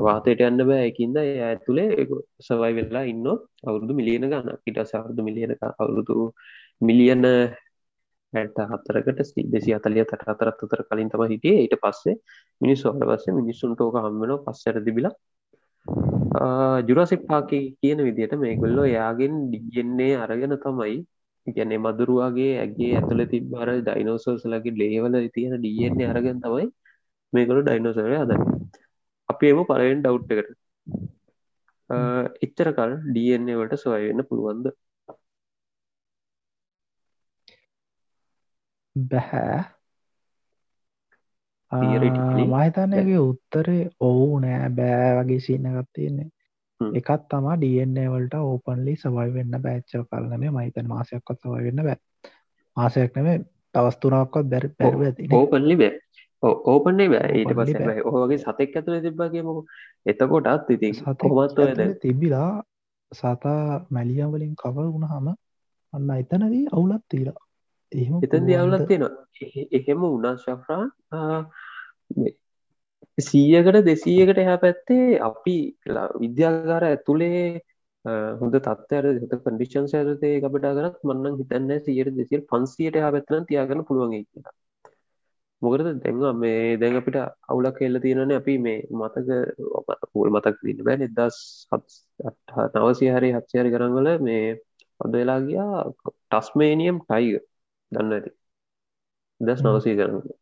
වාතයට යන්න බෑ. එකින්ද ඇතුළේ සවයි වෙල්ලා ඉන්න අවුරුදු මිලියන ගන්න ඉට සවරුදු මිලියන අවුරුදු මිලියන ඇට හතරකට දෙසි අතලිය තට අතරත් අතර කලින් තම හිටිය. ඊට පස්සේ මිනිස් ඔට පස්සේ මිනිස්සුන්ට ඕක හම්බෙන පස්සර තිබිලා. ජුරසික් පාකි කියන විදියට මේගොල්ලෝ යාගෙන් ඩිගෙන්නේ අරගෙන තමයි ගැනේ මදුරුවගේ ඇගේ ඇතුළ තිබ්බර ඩයිනෝසෝසලගේ ලේවල තියෙන ඩියෙන්නේ අරගෙන තමයි මේගොලු ඩයිනෝසරය අද අපි එම පලවෙන් ඩව් එකට. එච්චර කල් ඩන්නේ වලට සොයවෙන්න පුළුවන්ද? බැහැ. මහිතන්නගේ උත්තරේ ඔවු නෑ බෑ වගේ සින්නගත් තියෙන්නේ. එකත් තමා ඩන්නේ වලට ඕපන්ලි සවයි වෙන්න බෑච්චව කරන මේ මහිතන් මාසයක්කොත් සවයි වෙන්න බෑ. මාසයක් නෙම තවස්තුනාක්කොත් බැරි පැරව ඇති ඕපන්ලි බෑ. ඕපන්නේ බෑ. ඊට බෑ. ඕගේ සතෙක් ඇතුළ තිබ්බගේම එතකොටත් කොමත් ඔයද තිබිලා සතා මැලියම් වලින් කවර් වුණහම අන්න එතනදී අවුලත් තීලා එතන්? දියවලක් තියෙනවා. එහෙම උනා ශෆ්‍රාන් සීයකට දෙසීයකට එහ පැත්තේ අපි විද්‍යාගාර ඇතුළේ හොඳ තත්වර හත කඩිෂන් සෑරතේ අපට කරත් මන්නන් හිතන්න සියට දෙසිල් පන්සියට පැත්තන තියාගන්න පුළුවන්ගේ කියලා. මොකරද දැන්ව මේ දැන් අපිට අවුලක් එල්ල තියෙනන අපි මේ මතක පූල් මතක් දන්න බෑ. නිදස් නවසි හරි හත්සයරි කරංගල මේ අද වෙලා ගියා ටස්මේනියම් ටයිග දන්න ඇති. දස්. නවසී කරන්න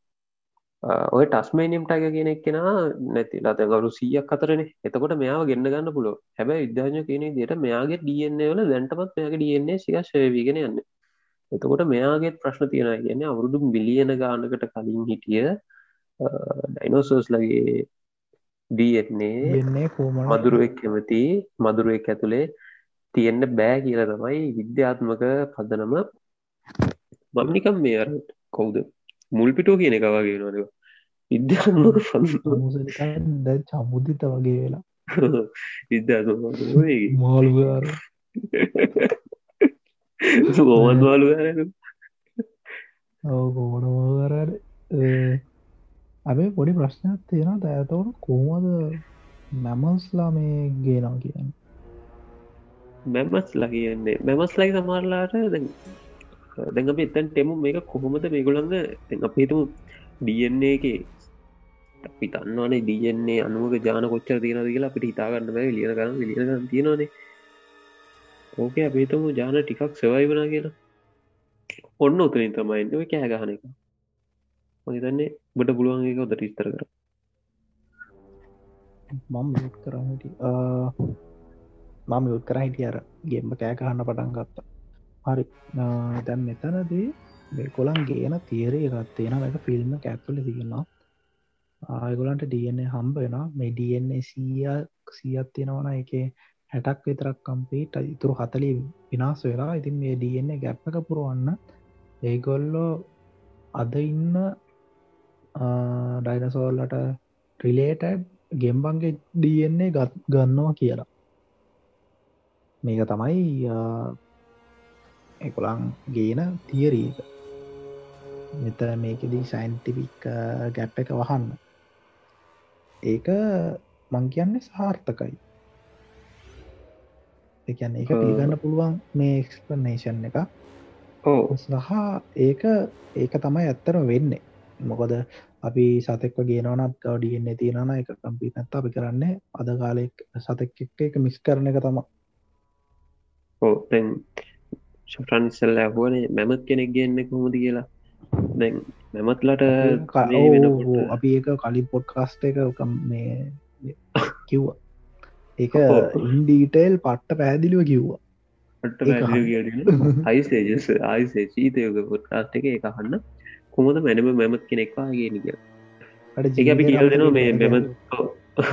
ඔය ටස්මේනියම් ටයිග කියෙනෙක් කෙන නැතිලා තැගරු සීයක් අතරන. එතකොට මෙයාව ගෙන්න්න ගන්න පුලො හැබැ විද්‍යාඥ කියන දිට මෙයාගේ ඩන්නේ වල දැන්ටමත් මෙයාගේ ඩන්නේ සික ශයවීගෙන යන්න. එතකොට මෙයාගේත් ප්‍රශ්න තියෙන කියන්නේ අවුරුදු මිලියන ගානකට කලින් හිටිය ඩයිනෝසෝස් ලගේ කෝමන? මදුරුවෙක් කැමති මදුරුවෙක් ඇතුළේ තියෙන්න්න බෑ කියල තමයි විද්‍යාත්මක පදනම මම්නිකම් මේ අර කවුද? මුල්පිටෝ කියන එක වගේ නොද විද්‍යාත්මක ද චමුදිත වගේ වෙලා. විද්‍යාත්ම මාළුවාර. ගෝවන්වාලු ර ගෝනවරර අපේ පොඩි ප්‍රශ්නයක් තියෙන ඇතවන කෝමද මැමල්ස්ලා මේ ගේනවා කියන්න? මැමස් ලා කියන්නේ. මැමස් ලයි සමාරලාට දැඟ අප එතැන් ටෙමු මේක කොහොමද මේගොළඟ අපේතුම ඩන්නේ එක අපි තන්නවනේ දන්නේ අනුවක ජාන කොච්චර තියෙනද කියලා අපිට හිතාගන්න බෑ. ලියන කරන්න ලියන තියෙනවානේ. ඕක අපේතම ජාන ටිකක් සෙවයි වනා කියලා. ඔන්න උතරින් තමයින්ව කෑ ගහන එක. මහිතන්නේ බට පුළුවන් එක ොදට ඉස්තර කර මම යුත් කරන්නට මම යුත් කර හිටිය අර ගෙම්ම කෑ කහන්න පටන් ගත්තා. හරි. දැන් මෙතනදී කොළන් ගේන තේරය ගත්තේන එක ෆිල්ම් කැත්තුල තිගෙනවා ආයගොලන්ට ඩන්නේ හම්බ වෙන මේ ඩන්නේ සීය සියත් තියෙනවන. එක හැටක් විතරක් කම්පීට ඉතුරු හතලි විනාස් වෙලා. ඉතින් මේ ඩන්නේ ගැප්පක පුරුවන්න ඒගොල්ලෝ අද ඉන්න ඩයිනසෝල්ලට ට්‍රිලේටඩ් ගෙම්බන්ගේ ඩන්නේ ගත් ගන්නවා කියලා. මේක තමයි එකොළන් ගේන තියරීක මෙත මේකෙදී සයින්ටිපික් ගැප් එක වහන්න. ඒක මං කියන්නේ සාර්ථකයි. එකන්න ඒක පිළිගන්න පුළුවන් මේ එක්ස්පනේෂන් එක. සහ ඒක ඒක තමයි ඇත්තර වෙන්නේ. මොකද අපි සතෙක්ව ගේනවනත් ගවඩියන්නේ තියෙනන එක කම්පි නැත්ත අපි කරන්නේ අද කාලෙක් සතෙක් එක මිස් කරන එක තම ඕ ෆ්‍රන්සල් ඇහුවන මැමත් කෙනෙක් ගන්න කොමද කියලා. දැන් මැමත්ලට අපි ඒක කලින් පොඩ්කාස්ට එක මේ කිව්වා. ඒක ඉන්ඩීටේල් පට්ට පැදිලිව කිව්වා. අයිසේජස් ආයිසේ චීතයක පොට්කාස්ට එක එක හන්න කොමද මැනම මැමත් කෙනෙක්වා ගෙන කිය අපි කියල් දෙනවා මේ මෙමත්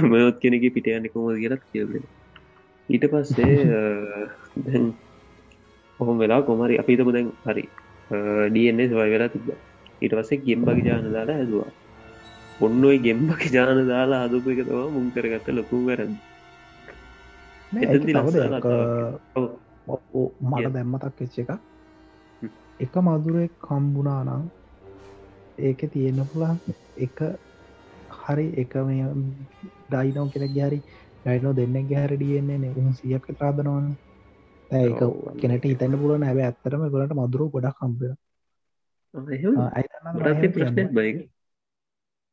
මෙත් කෙනෙක පිටයන්න කොමද කියලත් කියල්දෙන ඊට පස්සේ ඔහොම වෙලා කොමරි අපිතම දැන් හරි ඩන්නේ සවයි වෙලා තිබ ඊට පස්සේ ගෙම්බගි ජාන දාලා හැදවා. ඔන්න ඔයි ගෙම්බකි ජාන දාලා අදපු එක තවා මුං කරගත්ත ලොකු කරන්න මට දැම්මතක් එච්ච එක එක මදුරෙක් කම්බුණා නම් ඒක තියෙන පුළන් එක හරි එක මේ ඩයිනෝ කෙනෙක් ගැරි ඩයිනෝ දෙන්න ගැහර ඩියන්නේ උන් සියක ත්‍රාදනවන්න ඒක කෙනට හිතන්න පුලන හැබ ඇත්තරම ගොලට මදුරු ගොඩක් කම්ප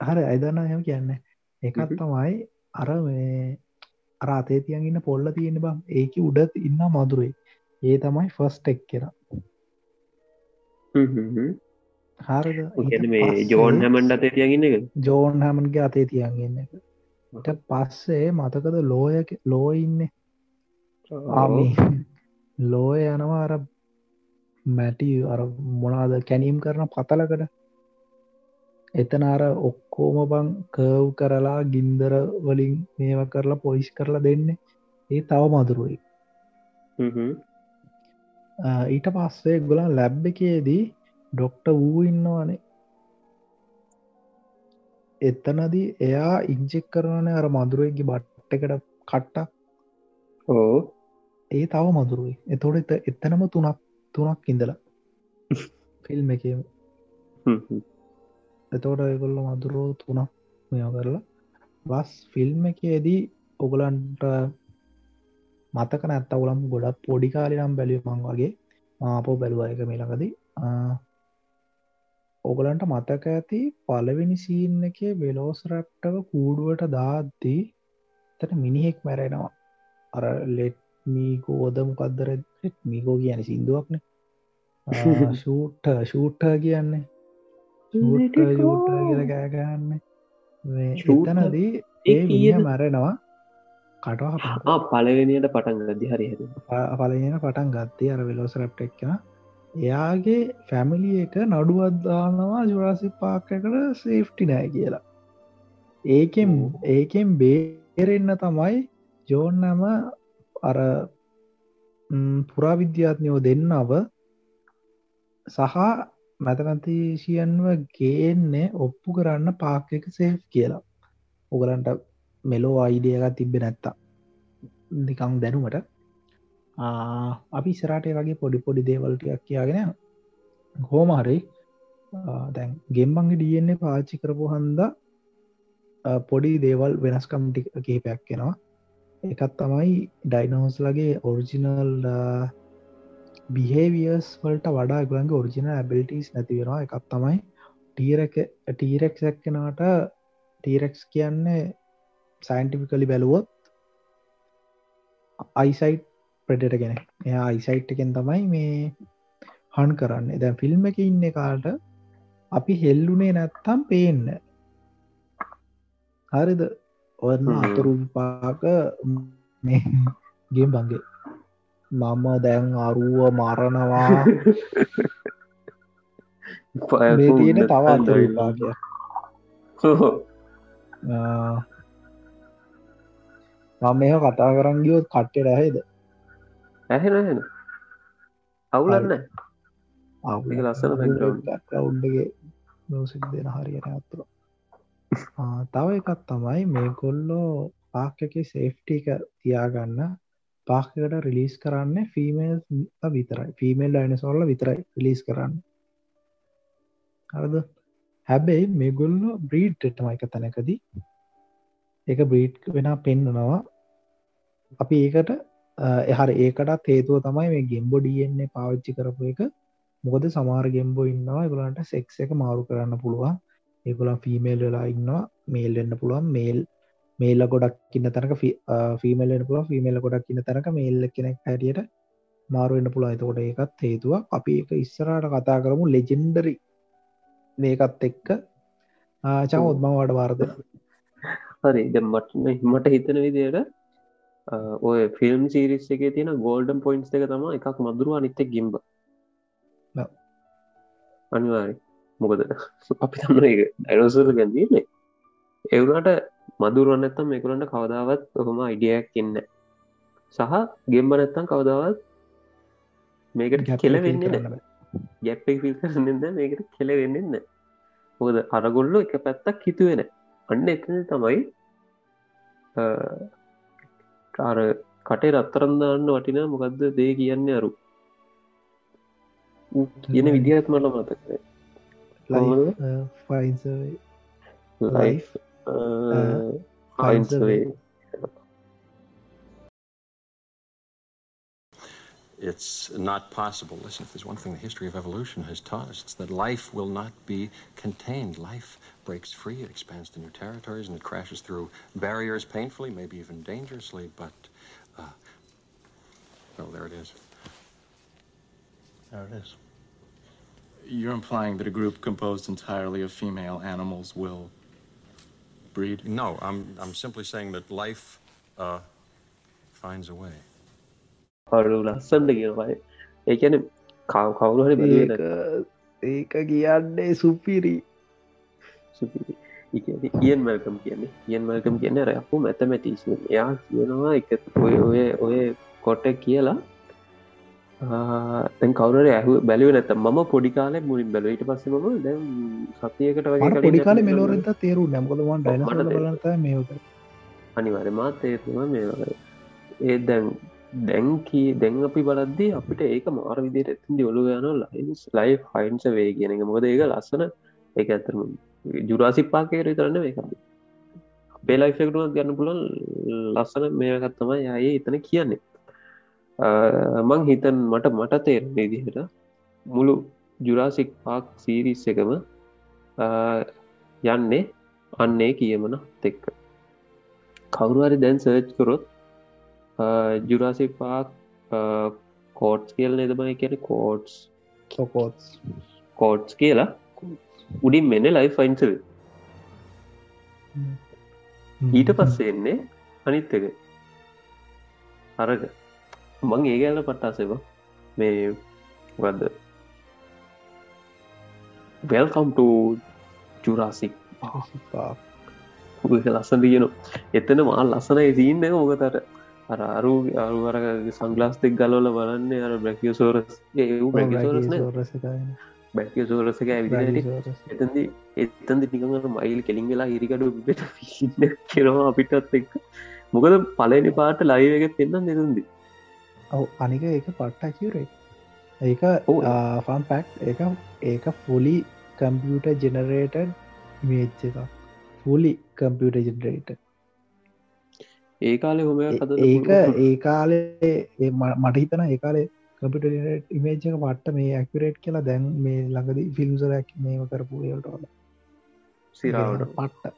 හරි අයිදන්න එම කියන්න එකත් තමයි අර අරාතේ තියන් ඉන්න පොල්ල තියෙන බම් ඒක උඩ ඉන්න මදුරේ ඒ තමයි ෆස්ට් එක් කෙර හරද? ජෝන් හැමන්ඩ අතේ තියගන්න ජෝන් හැමන්ගේ අතේ තියන්ගන්න එක. පස්සේ මතකද ලෝය ලෝ ඉන්න ආමී ලෝය යනවා අර මැටි අර මොනාද කැනීම් කරන පතලකට. එතන අර ඔක්කෝම බං කව් කරලා ගින්දර වලින් මේව කරලා පොයිස් කරලා දෙන්න. ඒ තව මදුරුවයි ඊට පස්සේ ගොලා ලැබ් එකේදී ඩොක්ට වූ ඉන්නවානේ. එතනදී එයා ඉංජෙක් කරනන අර මදුරුවගේ බට්ටකට කට්ටක්. ඕ ඒ තව මදුරුවයි එතොට එත එතනම තුනක් තුනක් ඉඳලා ෆිල්ම් එක එතෝට ඒගොල්ල මදුරෝ තුනක් මෙ කරලා බස් ෆිල්ම් එකේදී ඔගලන්ට මතක නැත්ත උලම් ගොඩක් පොඩි කාලිනම් බැලිය මං වගේ. මාපෝ බැලුව එක මේලකදී ඔගලන්ට මතක ඇති පලවෙනි සීන් එක වෙලෝස් රැප්ටක කූඩුවට දාද්දී තට මිනිහෙක් මැරෙනවා. අර ලෙට් මීකෝද මොකක්දර මීකෝ කියන සිින්දුවක්න ෂූට්ට ෂූට්ට කියන්නේ. කෑගන්න ෂූතනදී ඒ විය මැරෙනවා. කටවා පලවෙනියට පටන් ගදදි හරි පලගෙන පටන් ගත්තේ අර වෙලෝස රැප්ටෙක්න එයාගේ ෆැමිලි එක නඩුවත්දානවා ජුරාසි පාක්කට සේෆ්ටි නෑ කියලා. ඒකෙන් ඒකෙන් බේරෙන්න තමයි ජෝන්නම අර පුරාවිද්‍යාත්නයෝ දෙන්නව සහ මැතනතිශයන්ව ගේන්නේ ඔප්පු කරන්න පාක් එක සේෆ් කියලා. උගලන්ට මෙලෝ අයිඩියක තිබෙ නැත්තා නිකං දැනුමට. අපි සරාටය වගේ පොඩි පොඩි දේවල්ටයක් කියගෙන හෝමහරි දැන් ගෙම්බන්ගේ ඩියන්නේ පාච්චි කරපු හන්ද පොඩි දේවල් වෙනස්කම්ටි කිහිපයක් කෙනවා එකත් තමයි ඩයිනෝස්ලගේ ඔරිජිනල් බිහේවියස් වලට වඩා ගලන්ගේ ඔරිජින ඇබිලිටස් නැතිවෙනවා එකක් තමයි ටීරක ටීරෙක් සැක්කෙනට ටීරෙක්ස් කියන්නේ සයින්ටිෆිකලි බැලුවොත් අයිසයිට් ප්‍රඩට ගෙන එයා අයිසයිට් එකෙන් තමයි මේ හන් කරන්න. දැ ෆිල්ම් එක ඉන්න කාට අපි හෙල්ලුනේ නැත්තම් පේන්න හරිද? ඔන්න අතුරු විපාක ගේ. බංගේ මම දැන් අරුව මරණවා තියෙන තව අතුරු විපාකය මම මෙහ කතා කරන් ගියොත් කට්ටේ රැහෙද ඇහෙන හෙන අවුලන්න ලස්සන රවුන්්ගේ දෝසික් දෙන හරියට ඇතුර තව එකත් තමයි මේ කොල්ලෝ පාක්කක සේෆ්ටික තියාගන්න. පාකට රිලිස් කරන්න ෆීමේල් විතරයි. ෆීමේල් ඩයිනසෝල්ල විතරයි රිලිස් කරන්න. හරද? හැබැයි මෙගොල්ල බ්‍රීඩ්ටම එක තැනකදී එක බ්‍රීඩ් වෙන පෙන්න්නනවා අපි ඒකට එහර ඒකටත් හේතුව තමයි මේ ගෙම්බො ඩියෙන්නේ පාවිච්චි කරපු එක. මොකද සමාර ගෙම්බෝ ඉන්නවා එගලන්ට සෙක්ස එක මාරු කරන්න පුළුවන්. ඒගොලා ෆීමේල් වෙලා ඉන්නවා. මේල් වෙන්න පුළුවන්. මේල් මේල්ල ගොඩක් ඉන්න තැනක ෆීමල්ලෙන් පුළ ෆීමේල ගොඩක් ඉන්න තැනක මේල්ල කෙනෙක් හැටියට මාරුවෙන්න්න පුළා එතකොට ඒකත් හේතුව අපි එක ඉස්සරට කතා කරමු ලෙජෙන්ඩරි මේකත් එක්ක. චම උත්ම වඩ වාර්ද. හරි. මට මට හිතන විදියට ඔය ෆිල්ම් සිරිස් එක තියෙන ගෝල්ඩම් පොයින්ස් එක තම එකක් මදුරුව අනිත්තෙක් ගිම්බ. අනිවාරි මොකද? අපි තම්න එක ඩයිනෝසර ගැන්දන්නේ එවුණට මදුරුවන් ඇත්තම් එකකුරට කවදාවත් ඔහොම අයිඩියක් ඉන්න සහ ගෙම්බ නැත්තම් කවදාවත් මේකට කෙල වෙන්න ගැප්ප ෆිල් කරන්න මේකට කෙල වෙන්නන්න මොකද අරගොල්ලු එක පැත්තක් හිතුවෙන අන්න එතන තමයි අර කටේ රත්තරන්දාන්න වටින මොකක්ද දේ කියන්න අරු. කියන Life uh, finds a way. Life, uh, uh, finds, a way. It's not possible. Listen, if there's one thing the history of evolution has taught us, it's that life will not be contained. Life breaks free, it expands to new territories, and it crashes through barriers painfully, maybe even dangerously, but. Uh, oh, there it is. There it is. You're implying that a group composed entirely of female animals will breed? No, I'm, I'm simply saying that life uh, finds a way. හඩු ලස්සන්ට කියනවයි ඒකැන කාව කවුරු හරි බැ ඒක කියන්නේ සුපිරි ඉයන් Malcolm කියන්නේ ඉයන් Malcolm කියන්න රැපු මැතමැටිස් එයා කියනවා එක ඔය ඔය ඔය කොට්ට කියලා කවර ඇහ බැලුව නැත ම පොඩි කාලෙ මුලින් බැල ඊට පස්ස ම දැ සතියකට වගේ පොඩි කාල මෙලෝරද තේරු බලත මේක අනිවර මාත් තේතුම මේ ඒ දැන් දැන්කී දැන් අපි බලද්දී අපිට ඒක මාර විදියට ඇතින්දි ඔලු යන ලයිස් ලයි ෆයින්ස වේ කියන එක. මොකද ඒක ලස්සන එක ඇතරම ජුරාසිප්පාකයට කරන්න මේක අපේ ලයිෆෙකටුවත් ගන්න පුලන් ලස්සන මේකත්තම යයේ එතන කියන්නේ මං හිතන් මට මට තේර විදිහට මුළු ජුරාසික් පාක් සීරිස් එකම යන්නේ අන්නේ කියමන තෙක්ක කවුරුහරි දැන් සර්ච් කරොත් ජුරාසික් පාක් කෝට්ස් කියල නෙදමයි කියන කෝට්ස් සොකෝට්ස් කෝට්ස් කියලා? උඩින් මෙන්න ලයි ෆයින්සල් ඊට පස්සේ එන්නේ අනිත් එක. අරග මං ඒ ගැල්ල පට්ටාසෙව මේ ගදද වෙල්කම්ට ජුරාසික් ලස්සන දියන එතන මා ලස්සන සිීන්න මොකතට අර? අරු අරුවර සංගලාස්තික් ගලෝල බලන්න අර බ්‍රැකිය සෝරස් බැකිසෝරස් බැකිය සෝරසක ඇවිදි එතන්දි නිකඟට මයිල් කෙලින් වෙලා හිරිකඩු බට කෙනවා අපිටත් එක් මොකද පලනි පාට ලයිවක පෙන්න්න දෙදදි ඔව අනික ඒක පට්ටා කිවරේ ඒක ෆන් පැක් ඒක ඒක ෆොලි කම්පියුට ජෙනරේට මේච්ච එක ෆලි කම්පියුට ජෙනරේට ඒ කාලෙ හොම ඒක ඒ කාලේ මට හිතන ඒ කාලේ කපිට ඉමේජ් එක පට්ට මේ ඇක්වරේට් කියලා දැන් මේ ළඟද ෆිල්ම්සරැක් මේම කරපු ඒටල සිරාවට. පට්ට.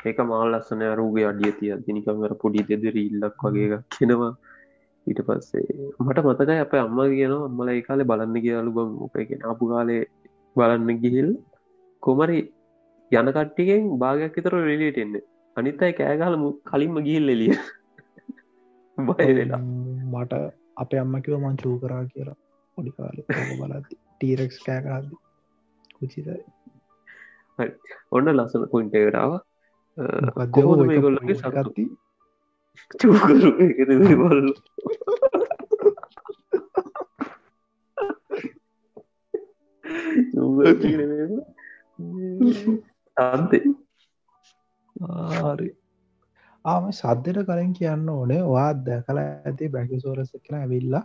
ඒක මාල් ලස්සන අරුගේ අඩිය තිය දිනිකමර පොඩි දෙදර ඉල්ලක් වගේ කෙනවා ඊට පස්සේ මට මතකයි අප අම්ම කියන අම්මල ඒ කාලේ බලන්න කියලු බං උපයගෙන අපපු කාලේ බලන්න ගිහිල් කොමරි යන කට්ටිකෙන් භාගයක් විතර රෙලියට එන්න. අනිත්තයි කෑගහල කලින්ම ගිහිල් එලිය බයවෙලා මට අප අම්මකිව මං චූ කරා කියලා. පොඩි කාලෙ බලති ටීරෙක්ස් කෑකාද කුචිතයි ඔන්න ලස්සන පොයින්ටේරාව කොහොද මේගොල්ලගේ සකත්ති චූකරු බල්ලු අන්තේ හරි. ආම සද්ධට කලින් කියන්න ඕනේ වාත් දැකලා ඇති බැකිසෝරස කෙන ඇවිල්ලා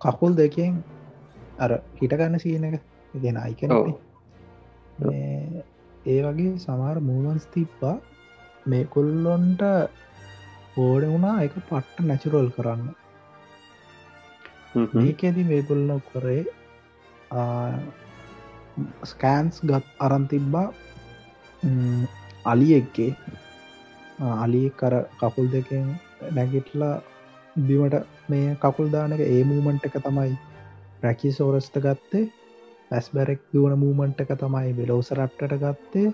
කකුල් දෙකින් අර හිටගන්න සීන එක ගෙන අයිකන ඒ වගේ සමාර මූමන්ස් තිප්පා මේ කොල්ලොන්ට ඕඩ වුණා එක පට්ට නැචුරල් කරන්න. මේකෙදි මේගොල්ල කරේ ස්කෑන්ස් ගත් අරන් තිබ්බා අලි එක්ගේ අලි කර කකුල් දෙකෙන් නැගිටලා බිමට මේ කකුල් දානක ඒ මූමන්ට් එක තමයි රැකි සෝරස්ට ගත්තේ. ඇස් බැරෙක් දුවන මූමන්ට් එක තමයි බෙලෝසරට්ට ගත්තේ.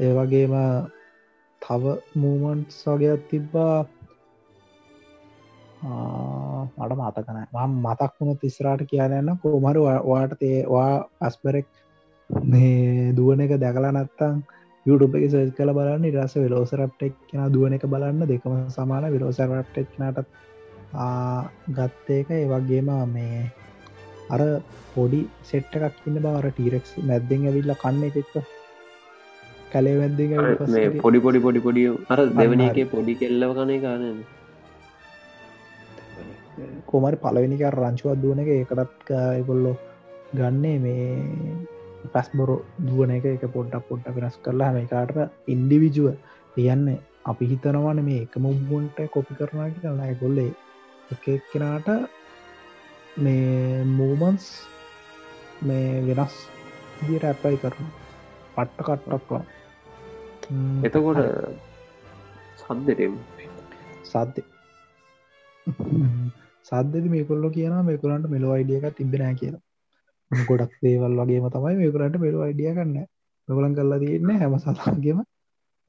ඒ වගේම තව මූමන්ට්ස් වගේත් තිබ්බා. මට මතකන ම මතක් වුණ තිස්රාට කියන්න කොමරු වාට තේවා අස්පරෙක් මේ දුවන එක දැකලා නත්තං YouTube එක සර්ච් කළ බලන්න. ඉරස වෙලෝසරප්ටෙක් කෙන දුවන එක බලන්න. දෙකම සමාන විලෝසරප්ටෙක් නට ගත්තේක ඒ වගේම මේ අර පොඩි සෙට්ට එකක් ඉන්න බවර ටීරෙක්ස් මැද්දෙන් ඇවිල්ල කන්න එකෙක්ක කැලේ වැද්දි මේ පොඩි පොඩි පොඩි පොඩි අර දෙවන එක පොඩි කෙල්ලව කනේ කාන කොමරි පලවෙනික රංචුවත් දුවන එක ඒකටත් එකොල්ලො ගන්නේ මේ පැස්බොරු දුවන එක. එක පොඩ්ඩක් පොඩ්ඩ වෙනස් කරලා හැම කාට ඉන්ඩිවිජුව කියන්න අපි හිතනවන මේ එක මුබ්බුන්ට කොපි කරනා කරලා කොල්ලේ එක එක්කෙනට මේ මූමන්ස් මේ වෙනස් දිට ඇප්ලයි කරන පට්ට කට්ටක්වා එතකොට සද්දටම් සද්ද සද්දද මේකොල්ල කියන මේකුලන්ට මෙලෝ අයිඩියක තිබෙන කියලා. ගොඩක් දේවල් වගේම තමයි මේකුලන්ට මෙලෝ අයිඩිය කන්න මෙගලන් කල්ලා තියන්න හැම සලාගේම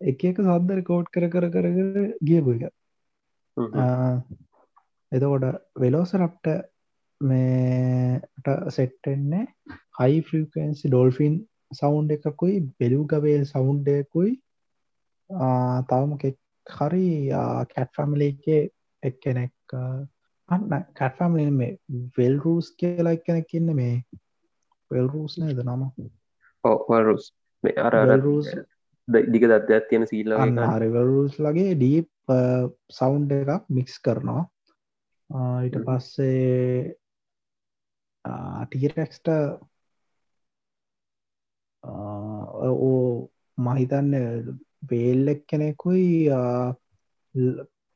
එක එක සද්දර කෝඩ් කර කර කර ගියපු එක. එතකොට වෙලෝසරප්ට මේට සෙට්ටෙන්නේ හයි ෆ්‍රිකන්සි ඩොල්ෆින් සවුන්් එකකුයි බෙලු ගවේල් සවුන්්ඩයකුයි තවම හරි කැට් ෆැමිලිගේ එක් කෙනෙක් අන්න කැට්ෆැම්ලි මේ වෙල් රූස් කියලා කෙනෙක් ඉන්න මේ. වෙල් රූස් නේද නම? ඕරුස් මේ අර රූස් දිග දත්යක් තියෙන සීල්ල හරිවරුස් ලගේ ඩීප් සවුන්් එකක් මික්ස් කරනවා. ඊට පස්සේ ටීරෙක්ස්ට ඕ මහිතන්න වේල්ලෙක් කෙනෙකුයි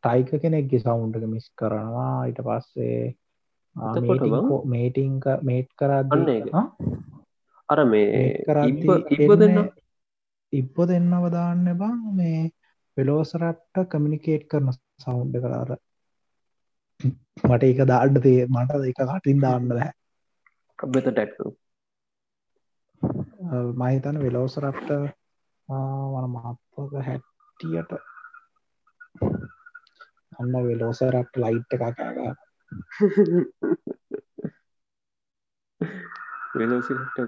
ටයික කෙනෙක්ගේ සවුන්්ක මිස් කරනවා. ඊට පස්සේ මේටිංක මේට් කරන්න අර මේ ඉබ දෙන්න ඉබ්බ දෙන්නව දාන්න බං. මේ වෙලෝසරට්ට කමිනිකේට් කරන සවුන්්ඩ කරාර මට එක දාඩ තේ මට එක කටින් දාන්න බෑ. කබත ටැක්ු මහිතන වෙලෝසරට්ට වන මත්වක හැටියට අන්න වෙලෝසරක්ට ලයිට් එක කෑග වෙලෝසිට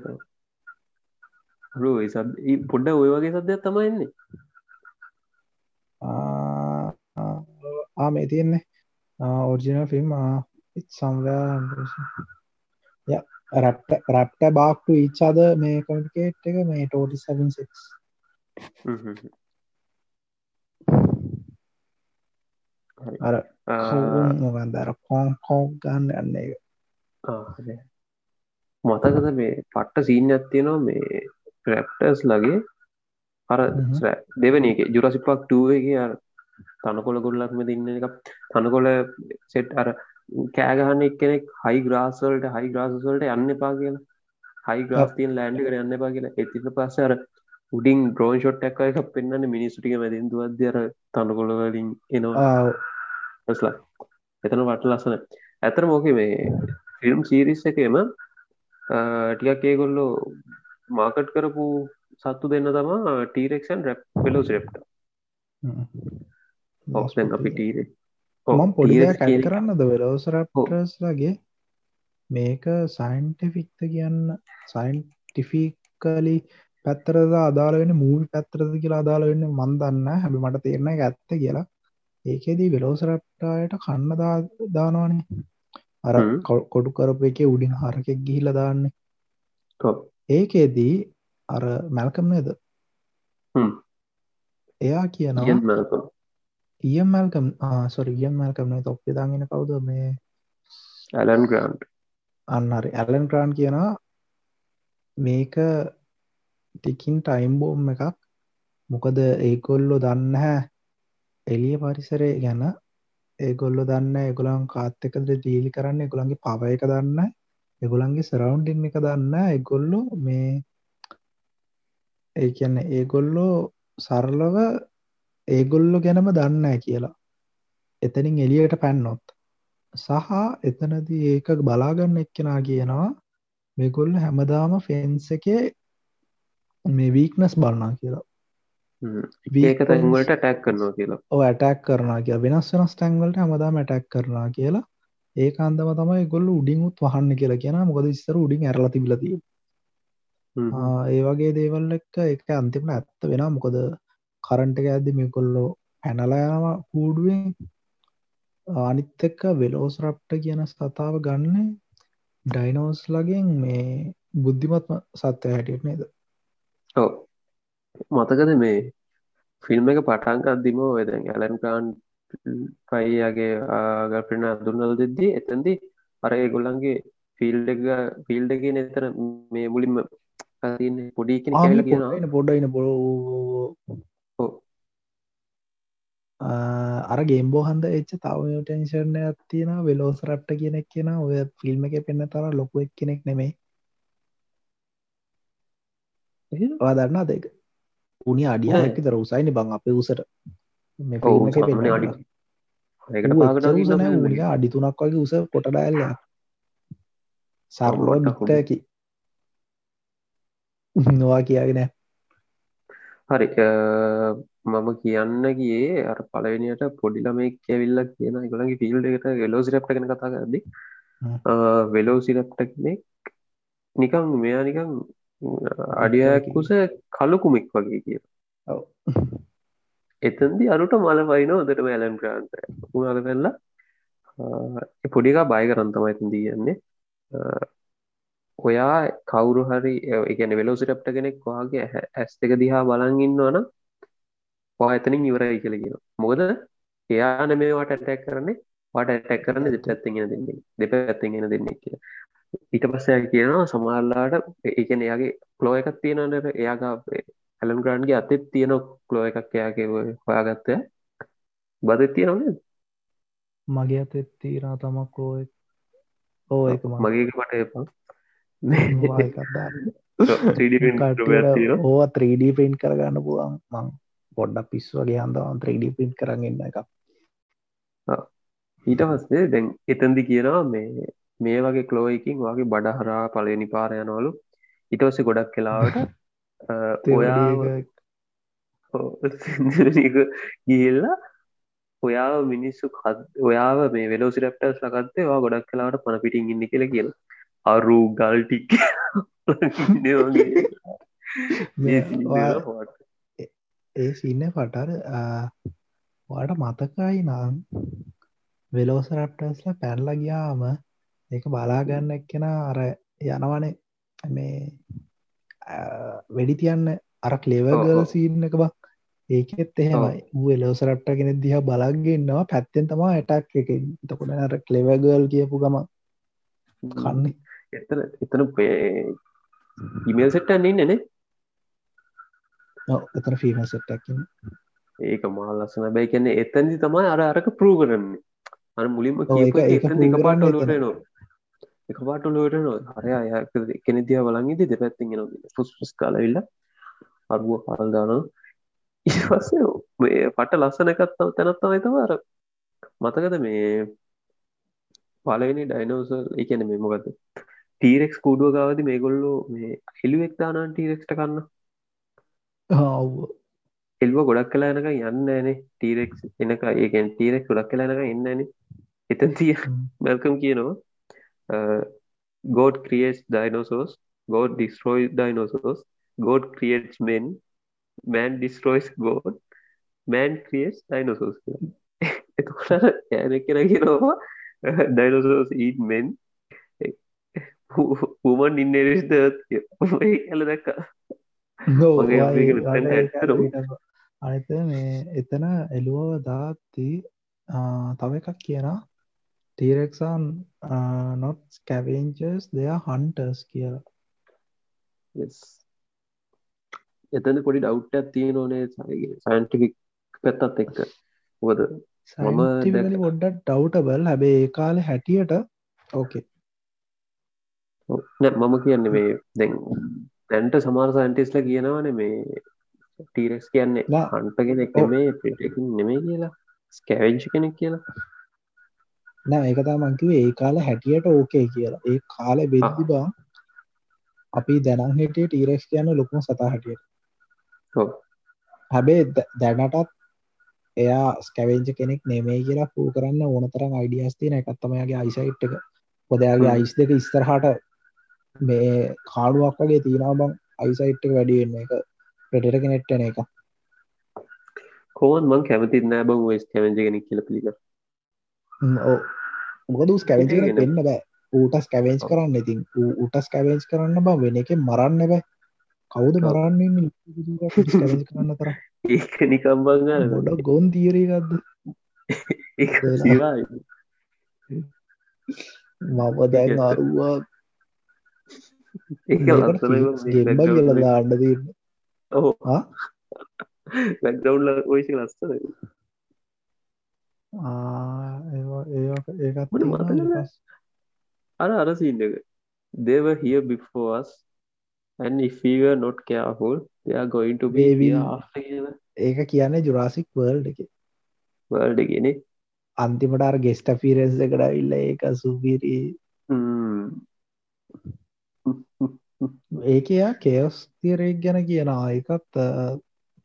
රෝ සද පොඩ්ඩ ඔය වගේ සදයක් තමයින්නේ ආ මේ තියෙන්නේ. ඔරිජිනල් ෆිල්ම් සම්ය රැප්ට රැප්ට බාක්ටු ඉච්චාද මේ කොමිකේට් එක මේ ටෝටි 76 අර මොගන්දර කෝන් කෝක් ගන්න යන්න එක මතකද මේ පට්ට සීන් ඇත්තියනවා මේ ප්‍රැප්ටර්ස් ලගේ අර දෙවන එක ජුරසිපක් ටුවගේ තනකොළ ගොල්ලක්ම දින්න එක තනකොළ සෙට් අර කෑගහන්න එක්කෙනෙක් හයි ග්‍රාස්වල්ට හයි ග්‍රාසල්ට යන්න එපා කියලා。හයි ග්‍රාස්තිීන් ලෑන්ඩි කර යන්න එපා කියලා。එතිට පස්ස අර උඩින් ඩ්‍රෝන් ෂොට් එක එක පෙන්න්න මිනිස්සුටික මැදින්දුවද අර තනකොළවලින් එනවා. ස්ලා එතන වට ලස්සන. ඇතර මෝක මේ ෆිල්ම් සීරිස් එකම ටිකක් ඒගොල්ලෝ මාකට් කරපු සත්තු දෙන්න තමා ටීරෙක්ෂන් රැප් පෙලෝස් රෙප්ට ඔස්ෙන් අපි ටීරේ මම පොඩි කරන්නද වෙලෝසරප්ටස්ලගේ මේක සයින්ටිෆික්ත කියන්න සයින්ටිෆිකලි පැත්තරද අදාල වෙන මූල් පැත්තරද කියලා අදාල වෙන්න මන්දන්න හැබි මට තේරණ ඇත්ත කියලා. ඒකෙදී වෙලෝසරප්ටායට කන්න දානවානේ. අර කොඩු කරප එක උඩින් හරකෙක් ගිහිල දාන්නේ. ඒකෙදී අර මැල්කම් නේද? එයා කියනවා ඉයම් මල්කම් සොර ඉයම් මල්කම් තොප්පි දාගෙන කවුද? මේ ඇලන් ග්‍රන්් අන්නරි ඇලන් ක්‍රාන් කියනවා මේක ටිකින් ටයිම් බෝම් එකක්. මොකද ඒකොල්ලො දන්න හැ එලිය පරිසරය ගැන. ඒගොල්ලො දන්න එගොලන් කාත්තකද දීලි කරන්න එගොළන්ගේ පව එක දන්න එගොලන්ගේ සරවුන්ඩින් එක දන්න එගොල්ලො මේ ඒ කියන්න ඒගොල්ලෝ සරලව ඒගොල්ලො ගැනම දන්න කියලා. එතනින් එලියට පැන්නොත් සහ එතනදී ඒක බලාගන්න එක්කෙනා කියනවා මෙගොල්ල හැමදාම ෆෙන්ස් එකේ මේ වීක්නස් බලනා කියලා. ඒක තැන්වලට ටැක් කරනවා කියලා. ඕ ඇටැක් කරනා කිය වෙනස් වෙනස් ටැන්වලට හමදාම ඇටැක් කරනා කියලා. ඒ අන්දම තමයි ගොල්ල උඩින්ුත් වහන්න කියලා කියෙන මොකද ස්තර උඩින් ඇරල තිබලතිය ඒ වගේ දේවල් එක්ක එක අන්තිමට ඇත්ත වෙන මොකද කරන්ට එක ඇද්දි මේ කොල්ලෝ පැනලයාම කූඩුවෙන් අනිත් එක්ක වෙලෝස්රප්ට කියන සතාව ගන්න ඩයිනෝස් ලගෙන් මේ බුද්ධිමත්ම සත්‍යය හැටියට නේද ඔව. මතකද මේ ෆිල්ම් එක පටන්කක් දිම වෙදැන් ඇලන් කාන් පයියාගේ ගල්පෙන දුන්නල් දෙද්දී එතන්දි අර ඒගොල්ලන්ගේ ෆිල්ඩ එක ෆිල්ඩ එක නතර මේ මුලින්ම පොඩි කියන පොඩ්ඩයින පො අර ගේම්බෝ හන්ද එච්ච තව ටෙන්ෂර්න ඇත්තියෙන වෙලෝස රප්ට කියනෙක් කියෙන ඔය ෆිල්ම් එක පෙන්න්න තර ලොකු එක් කෙනෙක් නෙමේ දන්නා දෙක උනි අඩිය ඇකි තර උසයින බං අපේ උසට අඩි තුනක් වගේ උස කොටඩඇල්ල සර්ලෝ බික්ටයකි නොවා කියාගෙන හරි මම කියන්න ගියේ අර පලවෙනිට පොඩිලමෙක් ඇවිල්ල කියන ගොලගේ ෆිල්ඩ එකට වෙලෝසිරප්ට කන කතා කරදි වෙලෝසිරප්ට කෙනෙක් නිකං මෙයා නිකං අඩියකුස කලුකුමෙක් වගේ කිය එතන්දි අරුට මල පයින ොදට මෑලම් ක්‍රාන්ත උනාල වෙල්ලා පොඩිකා බය කරන්තමයි ඇතිදී යන්නේ. ඔයා කවුරු හරි එකන වෙලෝසිරප්ට කෙනෙක් වගේ ඇස් දෙක දිහා බලන් ඉන්නවන පා එතනින් ඉවරයි කියලගෙන මොකද එයාන මේවාට ඇටැක් කරන්නේ. වාට ඇටැක් කරන්න දෙට ඇත්තිගෙන දෙන්නේ. දෙප ඇත්තිගෙන දෙන්නේ කිය ඊට පස්සය කියනවා සමහල්ලාට ඒකන එයාගේ කලෝ එකක් තියෙනට එයාගා ඇලම් ග්‍රන්්ගේ අතෙත් තියෙන කලෝ එකක් එයාගේ හොයාගත්තය බද තියෙනවන මගේ අතෙත් තීරා තමක් කලෝ ඕ එක මගේ මට එපා. ඕ 3D පින්් කරගන්න පුුවන් මං පොඩ්ඩක් පිස් වගේ හන්දවන් 3D පින්් කරගන්න එක ඊට පස්සේ දැන් එතන්දි කියනවා මේ මේ වගේ කලෝයකින් වගේ බඩහරා පලවෙනි පාර යනවලු. ඉටෝසෙ ගොඩක් කලාවට ඔයා ගිල්ලා ඔයා මිනිස්සු ඔයාව මේ වෙලෝසිරප්ටස් ලකත්තේ වා ගොඩක් කලාට පන පිටින් ඉන්න කියල කියල. අරු ගල්ටික් ඒ සින්න පටර වාට මතකයි නම් වෙලෝසරප්ටස්ල පැල්ල ගියාම ඒක බලාගන්න එක්කෙන අර යනවනේ. මේ වෙඩි තියන්න අර කලේවගල් සීන්න එක බක් ඒකෙත් එහෙමයි. ඌ එලෝසරට්ට කෙනෙ දිහ බලගන්නවා පැත්තෙන් තමා ඇටක් එක තකොට අර කලෙවගල් කියපු ගම කන්නේ. එතන එතන ඉමල් සෙට්ටන්නේ නෙනේ එතන ෆීම සෙට්ටක්කින් ඒක මා ලස්සන බැයි කියන්නේ එතැදි තමයි අර අරක ප්‍රූ කරන්නේ. අර මුලින්ම ඒක- පාට ලෝට. නවා එක පාට ලෝට හරය අය කෙනෙදිය බලන්ගේද දෙපැත්තිෙන ෆුස් ෆස් කාලවිල්ල අරුව පාල්දාන ඉවස මේ පට ලස්සන එකත්තව තැනත්තවයි තවාර මතකද මේ පලවෙනි ඩයිනෝසල් එකන මේ මොකද ටීරෙක් කූඩුව ගාවද මේගොල්ලෝ මේ හෙළුවෙක් දානන් ටීරෙක්ට කන්න. එල්ව ගොඩක් කලා එනක යන්න නේ ටීරෙක් එනක ඒකෙන් ටීරෙක් ගොඩක් කලා එනක එන්නන එතන් තිය. මැල්කම් කියනවා God create dinosaurs God destroy dinosaurs God create men man destroys ගෝඩ් මෑන් ක්‍රියේට් ඩයිනෝසෝස් එතකොට යන කෙන කියනවා ඩයිනෝසෝස් ඊට මෙන් හුමන් ඉන්නරිස් දත් ඇල දැක්ක. ඔව්, මගේ ඔය- අපේ ඔය- තැන ඔය- ඇත්තටම. ඔය- අනිත මේ එතන එළුවව දාත්ති තව එකක් කියනා ටීරෙක්සන් නොත් ස්කැවෙන්ජර්ස් දෙයා හන්ටර්ස් කියලා Yes. එතන පොඩි ඩව්ටක් තිය නොනේ සයින්ටිෆික් පැත්තත් එක්ක මොකද සයින්ටිකලි දැක්ක- පොඩ්ඩක් ඩව්ටබල් හැබේ ඒ කාලෙ හැටියට ඕකේ නෑ මම කියන්නේ මේ දැන් දැන්ට සමාර සයින්ටිස්ල කියනවන මේ ටීරෙක්ස් කියන්නේ. හන්ට කෙනෙක් ඔව්. මේ පිටකින් නෙමේ කියලා ස්කැවෙන්ච් කෙනෙක් කියලා නෑ ඒක තමන්කිවේ ඒ කාල හැටියට ඕකේ කියලා. ඒ කාලෙ බෙද්දි බා අපි දැනන් හිටිය ටීරෙක්ස් කියන්න ලොකුම සතා හැටියට. ඔව්. හැබේ ද- දැනටත් එයා ස්කැවෙන්ජ කෙනෙක් නෙමේ කියලා පූ කරන්න ඕන තරම් අයිඩියස් තියන එකත්තමයාගේ අයිසයිට් එක. පොදයාගේ හ්ම්. අයිස් දෙක ඉස්තරහට මේ කාඩුවක් වගේ තියෙනවා බං අයිසයිට් එක වැඩිවෙන්න එක. ප්‍රටට කෙනෙට්ටන එක කෝන් මං කැමති නෑ බං ඔයිස් කැවෙන්ජ කෙනෙක් කියල පිළික මොකද ස්කැවෙන්ජ ඉතින් පෙන්න්න බෑ. ඌට ස්කැවෙන්ස්. කරන්න ඉතින් ඌට ස්කැවෙන්ස් කරන්න බ වෙන එක මරන්න බෑ. කවුද. මරන්න කරන්න තර ඒක නිකම්බං ගොඩ ගොන් තීරීගත්ද සිරයි මම දැන් අරුවා. ගෙම්බ කියල දාන්න තින්න ඕ ආ? බැක්ගවුන්ල ඔයිසි ලස්සන නෑ. අර අර සිීන්න එක. දේව හිය බිෆෝස් and if we were not careful they are going to be They will- here after කියලා ඒක කියන්නේ ජුරාසික් වර්ල්ඩ එක. World එකනේ අන්තිමට අර ගෙස්ට ෆිරෙන්ස් එකට ඉල්ල ඒක සුපිරි. ඒකයා කේස් තිරෙක් ගැන කියන ඒකත්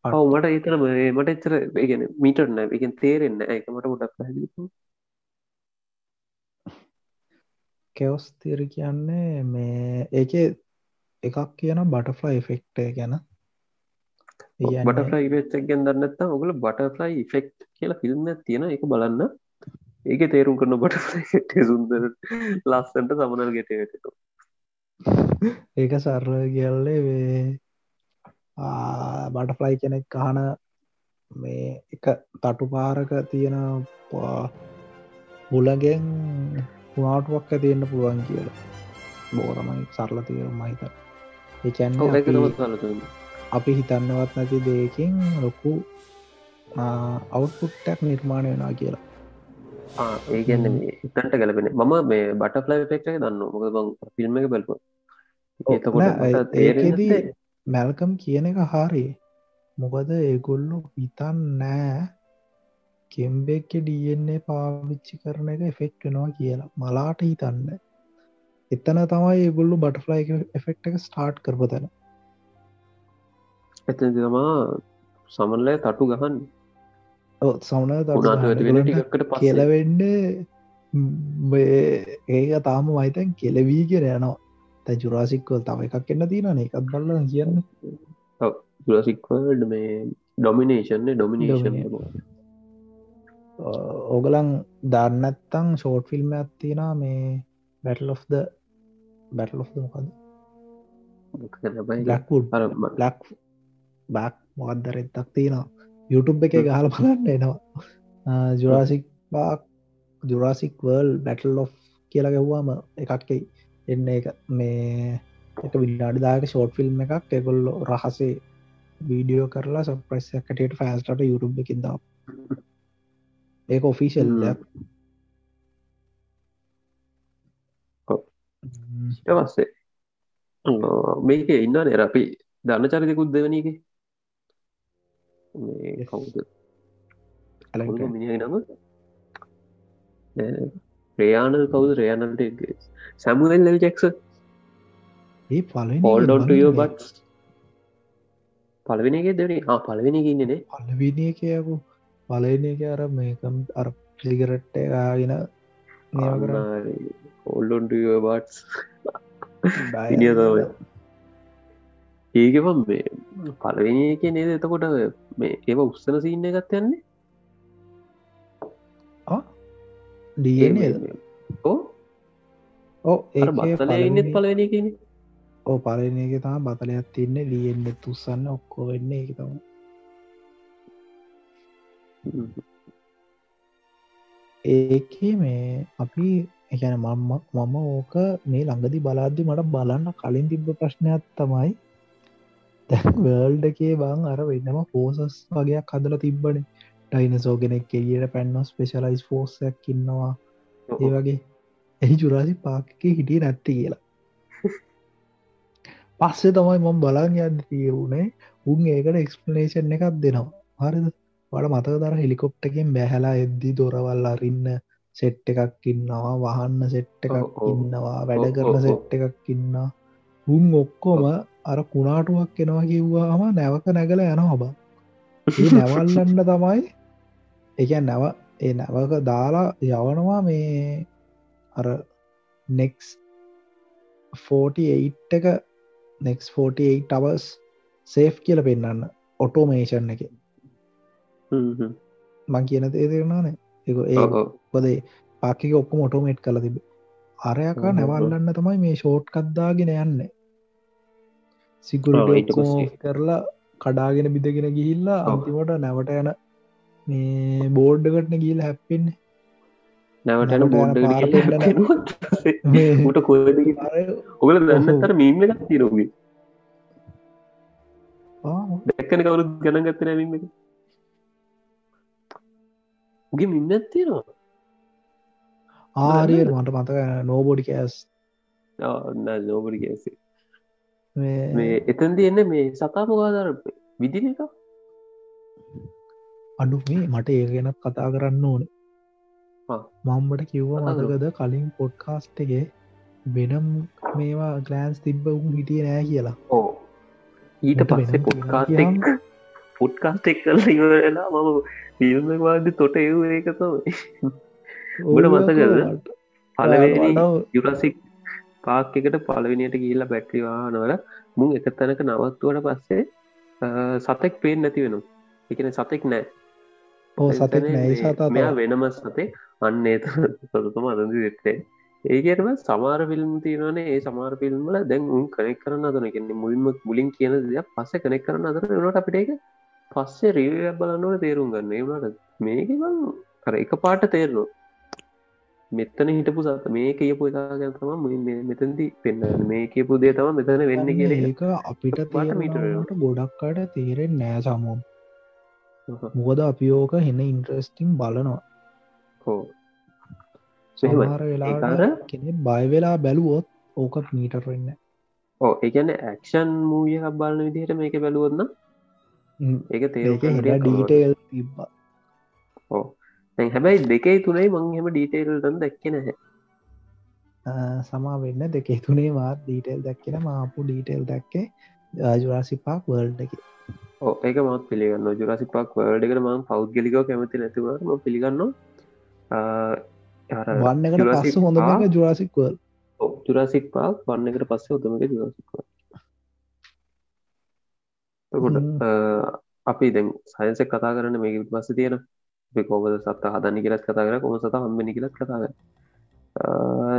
ඔව් මට ඒතර මට එච්චර ඒගෙන මීටර් නෑ. එකෙන් තේරෙන්න එක මට ගොඩක් පැහැදිලි කෙවස් තිර කියන්නේ මේ ඒක එකක් කියන බටෆ්ලයි ෆෙක්ටේ ගැන. බටෆ්ලයි ඉවෙච්චක් ගැන දන්නත්තා ඔගල බටෆ්ලයි ඉෆෙක්් කියලා ෆිල්ම් තියෙන එක බලන්න. ඒක තේරුම් කරන බටෆ්ලයි සුන්දර ලස්සන්ට සමනල් ගෙටට ඒක සර්ර කියල්ලේ බටෆ්ලයි කෙනෙක් කහන මේ එක තටු පාරක තියෙන හුලගෙන් හුණාටුවක් ඇතියෙන්න්න පුළුවන් කියලා. බෝරමයි සරල තීර මහිත ඒකැන්න අපි හිතන්නවත් නැති දෙයකින් ලොකු අවුපුට්ටක් නිර්මාණය වෙනවා කියලා. ඒගැන්න ඉතන්ට ගැලපෙන මම මේ බටෆ්ලයි ෆෙක්ට දන්න මොක බං ෆිල්ම් එක බලපු ඒකෙදී මැල්කම් කියන එක හරි. මොකද ඒගොල්ලු හිතන් නෑ කෙම්බෙක්ක ඩන්නේ පාවිච්චි කරන එක එෆෙක්් වෙනවා කියලා. මලාට හිතන්න. එතන තමයි ඒගොල්ලු බටෆ්ලයි එෆෙක්් එක ස්ටාර්ට් කරපතන එත තමා සමන්ලය තටු ගහන් පස් කියලවෙන්න ඒක තාම මයිතන් කෙලවීගෙන යනවා තැ ජුරාසික්වල් තම එකක් එන්න තියන එකත් බල්ල කියන්න. ජුරසික්වල්ඩ මේ ඩොමිනේෂන් ඩොමිනේෂන් ඕගලන් දන්නත්තං ෂෝට් ෆිල්ම් ඇත්තින මේ battle of the battle of මොකද ලක් බක් මොකක්දරෙත්තක් තියෙනවා? YouTube එක ගහල බලන්න එනවා. Jurassic Park Jurassic world battle of කියලා ගැව්වාම එකක්කයි එන්න එක මේ එක විඩාඩිදාක ෂෝට් ෆිල්ම් එකක්. එකොල්ල රහසේ වීඩියෝ කරලා සප්‍රයිස් කටට ෆෑස්ටට යුරුබ් එකින්ද ඒක ඔෆිසිල්. පස්සේ මේක ඉන්න නෙර අපි දන්න චරිතකුත් දෙවනක කවුද? මිනි නම රයානල් කවුද? රයානල්ට සැමුවල් ජෙක්ස ඒ පල පෝල්ඩොන්ට බට් පලවෙනගේ දෙවනි පලවෙනි ඉන්නනේ පලවිනිය කියපු පලන එක අර මේකම් අර පිළිගරට්ට කර පෝල්ඩොන්ට බට්ස් ඒකම මේ පලවෙනි එක නේද? එතකොට මේ ඒව උත්සන සින්න එකත් යන්නේ ඕ ඕ ඉන්නෙත් පලවෙනි ඕ පලන එක තම බතලයක් තින්න ලියෙන්න්න තුස්සන්න ඔක්කෝ වෙන්න එක තම ඒක මේ අපි එකන මම්ම මම ඕක මේ ළඟදි බලාද්දි මට බලන්න කලින් තිබ්බ ප්‍රශ්නයක් තමයි වර්ල්ඩ එකේ බං අර වෙන්නම පෝසස් වගේයක් හදල තිබ්බන ටයිනසෝ කෙනෙක් කෙලියට පැන්නොස් පෙශලයිස් ෆෝසයක් ඉන්නවා. ඒ වගේ. එහි චුරාසි පාකක හිටිය නැත්ති කියලා. පස්සේ තමයි මම බලන් යන්න තීරුණේ උන් ඒකට එක්ස්පලේෂන් එකක් දෙනවා. හරිද? වඩ මතක දර හෙලිකොප්ටකින් බැහැලා එද්දි දොරවල් අරින්න සෙට් එකක් ඉන්නවා වහන්න සෙට් එකක්. ඉන්නවා වැඩ කරන සෙට් එකක් ඉන්න උන් ඔක්කොම අර කුණාටුවක් එනවා කිව්වාම නැවක නැගල යන හබ නැවල්ලන්න තමයි එක නැව ඒ නැවක දාලා යවනවා මේ අර නෙක්ස් 48 එක නෙක්ස් 48 ටවස් සේෆ් කියල පෙන්න්න ඔටෝමේෂන් එක මං කියන තේරෙනවානේ එක ඒ පොදේ පාකික ඔක්කොම ඔටෝමේට් කල තිබ අරයක. නැවල්ලන්න තමයි මේ ෂෝට් කද්දාගෙන යන්න පස්සේ. කරලා කඩාගෙන බිදගෙන ගිහිල්ලා. අන්තිමට නැවට යන මේ බෝඩ්ඩකටන ගිල් හැප්පෙන් නැවටන නැවට බෝඩ් යන පාර පෙන්නන මේ- ට කොද ඔගල දන්නතර මීම එකක් තිරෝගේ දැක්කන කවුරුත් ගණන් ගත්තන ඇීම එක. උගේ මින්නත් තියෙනවා. ආරිය මට මතක නෝබෝඩි කෑස් නෝබඩි ගැසේ මේ එතන්ද එන්න මේ සතාපකාදර විදින එක අඩු මේ මට ඒ ගැනත් කතා කරන්න ඕන. මම්බට කිව්ව. මතකද කලින් පොඩ්කාස්ටගේ වෙනම් මේවා ගලෑන්ස් තිබ්බ උන් හිටිය නෑ කියලා. ඕ ඊට පස්සේ වෙනම පොට්කාස්ටෙක් කියන්න? පොට්කාස්ටෙක් කල ඉවරලා මම පිල්මවාද තොට එව් ඒක තමයි. උඹට මතකද? පලවෙනි යුරසික් පාක් එකට පලවෙනිට ගිල්ල බැට්‍රිවානවල මුං එක තැනක නවත්තුවට පස්සේ සතෙක් පේෙන් නැති වෙන එකන සතෙක් නෑ ඕ සතෙක් එතන නෑ. මේ- සතා මෙයා වෙනම සතේ. අන්න ඒ සොතම අදදි දෙත්තේ ඒකටම සමාර ෆිල්ම් තියෙනවනේ. ඒ සමාර ෆිල්ම්ල දැන් උන් කනෙක් කරන්න අදන කෙන්නේ මුල්ම මුලින් කියන දෙයක් පස්ස කනෙක් කරන්න අදර වනට අපිට එක පස්සේ රීව බලන්නවන තේරුම් ගන්න. ඒවනට මේක කර එක පාට තේරනවා. මෙත්තන හිටපු සත මේ කියපු එකා ගැන තම මෙතැදි පෙන්න්න මේ කියපු දේ තම මෙතන වෙන්න කිය ඒක අපිට පාට මීටර තේරට ගොඩක්කට තේරෙන් නෑ සමුම් මොකද අපි ඕක හෙන්න ඉන්ට්‍රස්ටිං බලනවා. හෝ මෙහෙමයි. සමහර වෙලා ඒකාර- කෙනෙ බයවෙලා බැලුවොත් ඕක මීටර් වෙන්න ඕ එකන ඇක්ෂන් මූියකක් බලන විදිහට මේක තේරු ඒක හෙ ඩීටේල් තිබ්බ. ඕ හැබැයි දෙකේ තුනේ මං හෙම ඩීටේල්ටන් දැක්ක නැහැ. සමා වෙන්න දෙකේ තුනේ වාත් ඩීටේල් දැක්කෙන මාපු ඩීටේල් දැක්කේ ජුරාසි පාක් වර්ල්ඩ එක ඒක මත් පිළිගන්න ජුරසි පක් වල්ඩ එකට මං පෞද්ගලිකෝ කැමති නැතිවම පිළිගන්න වන්න එකට පස්ස හොඳම ජුරාසික්වල් ජුරසික් පාක්. වන්න එකට පස්සේ උදමක ජුරසික් කොට අපි දැන් සයින්සක් කතා කරන්න මේක පස්ස තියෙන. කොබද සත්ත හදනි කියලත් කතා කර කොම සත හම්බනි කියලත් කතාග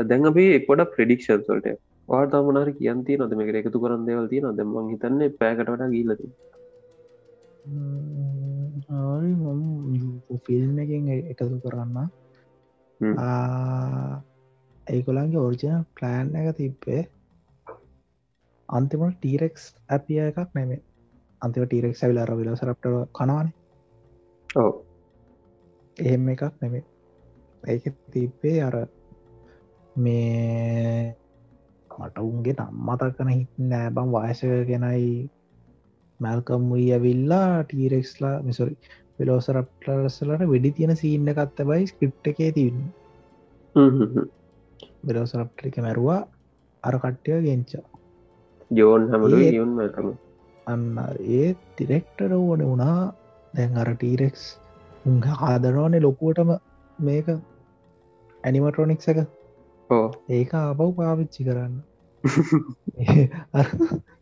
දැන් අපි එකොට ප්‍රඩික්ෂන් සොල්ට වාර්තා මනාර කියන්ති නොද මේක එකතු කරන්න දෙවල්ති නො දෙම හිතන්නේ පෑකටට ගීලති ෆිල්ම් එකෙන් එකතු කරන්න. හ්ම්. ඒකොලන්ගේ ඔරිජින ප්ලෑන් එක තිබ්බේ අන්තිමට ටීරෙක්ස් ඇපිය එකක් නෙමේ අන්තිව ටීරෙක් සැවිල අර විලසරප්ට කනවාන. ඔව. එහෙම එකක් නෙමේ ඒක තිබ්බේ අර මේ මට උන්ගේ නම්මතකන හිත් නෑබම් වායසක ගෙනයි මැල්කම් වී ඇවිල්ලා ටීරෙක්ස්ලා මිසොරි වෙලෝසරප්ලසලට වෙඩි තියෙන සීන්න එකත්ත බයි ස්ක්‍රිප් එකේ තින්න වෙලෝසරප්ටික මැරුවා අර කට්ටය ගෙන්චා ජෝන් හමලු ඒ- යුන් මතම අන්න ඒ තිරෙක්ටර ඕන වුණා. දැන් අර ටීරෙක්ස් උංහ ආදරවානේ ලොකුවටම මේක ඇනිමට්‍රොනික්ස එක. ඕ ඒක ආපව් පාවිච්චි කරන්න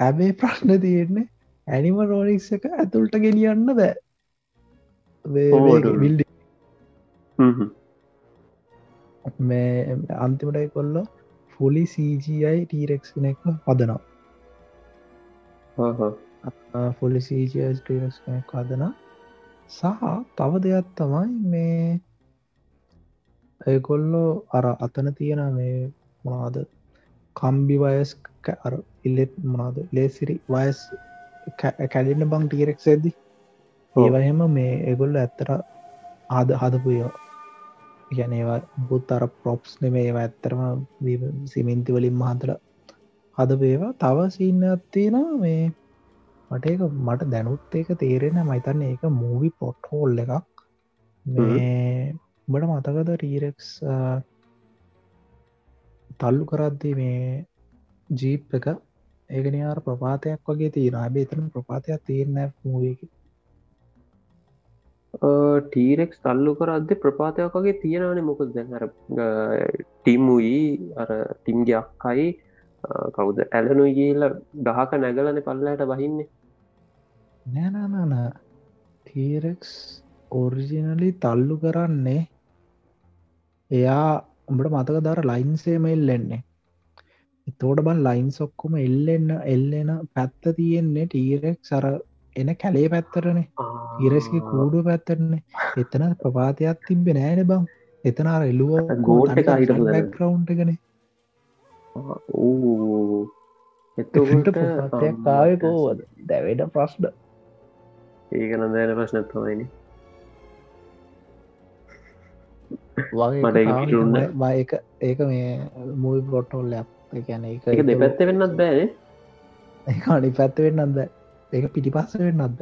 ඇබේ ප්‍රශ්න තියෙන්නේ ඇනිම රෝනික්ස එක ඇතුළට ගෙනියන්න බෑ. හ්ම්. මේ අන්තිමටයි කොල්ල ෆුලි CGI ටීරෙක්ක් එක පදනවා. ෆොලි CGI ටීරෙක් කෙනෙක් හදන සහ තව දෙයක් තමයි මේ ඒකොල්ලෝ අර අතන තියෙන මේ මොනාද කම්බි වයස් ක- අර ඉල්ලෙත් මොනාද ලේසිරි වයස් කැඩෙන්න්න බං ටීරෙක් ඔව්. ඒවහෙම මේ එගොල්ල ඇත්තර ආද හදපු ඒවා. ගැන ඒවා බුත් අර ප්‍රොප්ස් නෙමේ ඒවා ඇත්තරම සිමින්ති වලින් මහන්තර හදපේවා තව සින්න ඇත්තියෙනවා මේ මට ඒක මට දැනුත් ඒක තේරෙන මයිතන්න ඒක මූවි පොට් හෝල් එකක්. මේ බට මතකද ටීරෙක්ස් තල්ලු කරද්දි මේ ජීප් එක ඒකනයාර ප්‍රපාතයක් වගේ තියෙන ඇබේ එතන ප්‍රපාතයක් තියෙන මූවක ටීරෙක් තල්ලු කර අද ප්‍රපාතයක් වගේ තියෙනවනේ මොකද දැන් අර ටිම්මුයි අර ටිම්ගේ අක්කයි කවුද? ඇලනු කියල දහක නැගලන පල්ලට බහින්නේ. නෑනනන ටීරෙක්ස් ඔරිජිනලි තල්ලු කරන්නේ එයා උඹට මතක දර ලයින්සේම එල්ලෙන්නේ එතෝට බන් ලයින්ස් ඔක්කොම එල්ලෙන්න එල්ලෙන පැත්ත තියෙන්නේ ටීරෙක් සර එන කැලේ පැත්තරනේ ඉරස්ගේ කූඩුව පැත්තරන්නේ එතන ප්‍රපාතියක් තිබෙ නෑන බං එතන අර එල්ලුව ගෝට්. රවන්්ගන ඌ. එතට ප්‍රපාතයක් කාය කෝවද දැවෙඩ ප්‍රශ්න. ඒක නදෑන ප්‍රශ්නත්වයින වගේ මට ඒක ඒක මේ මුල් පොට්ටෝල් ගැන එක දෙපැත්ත වෙන්නත් බෑ ඒක අනි පැත්ත වෙන්න අද ඒක පිටි පස්ස වෙන්න අද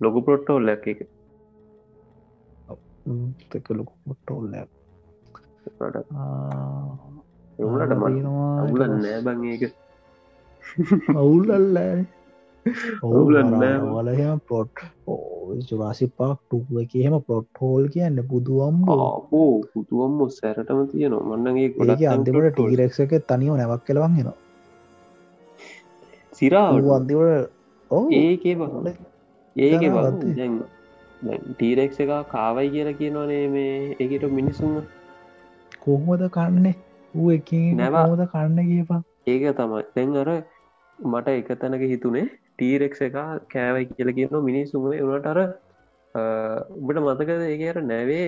ලොකු පොට්ටෝල්ල එක එක ලොකු පොට්ටෝල්ල එවුලට මට අවුලන් නෑ බං ඒක. අවුල්ලල්ල අවුලක් නෑ. වලහෙම පොට් ජුරාසි පාක් ටුව එක හෙම පොට් හෝල් කියන්න බුදුවම් ආපෝ පුතුවම්ම සැරටම තියෙනවා. මන්නගේ ඒක අන්තිමට ටීරෙක් එක තනිව නැවක් කෙලවන් හෙන සිරාවට අන්තිවට ඕ ඒකේ බ. ඒක? ටීරෙක් එක කාවයි කියලා කියනවනේ මේ ඒකට මිනිසුන් කොහොමද කන්නේ? ඌ එක නැව. හොද කන්න කියපා ඒක තමයි. දැන් අර මට එක තැනක හිතුනේ ටීරෙක් එක කෑවයි කියල කියන මිනිසුම වනට අර උබට මතකද ඒකට නැවේ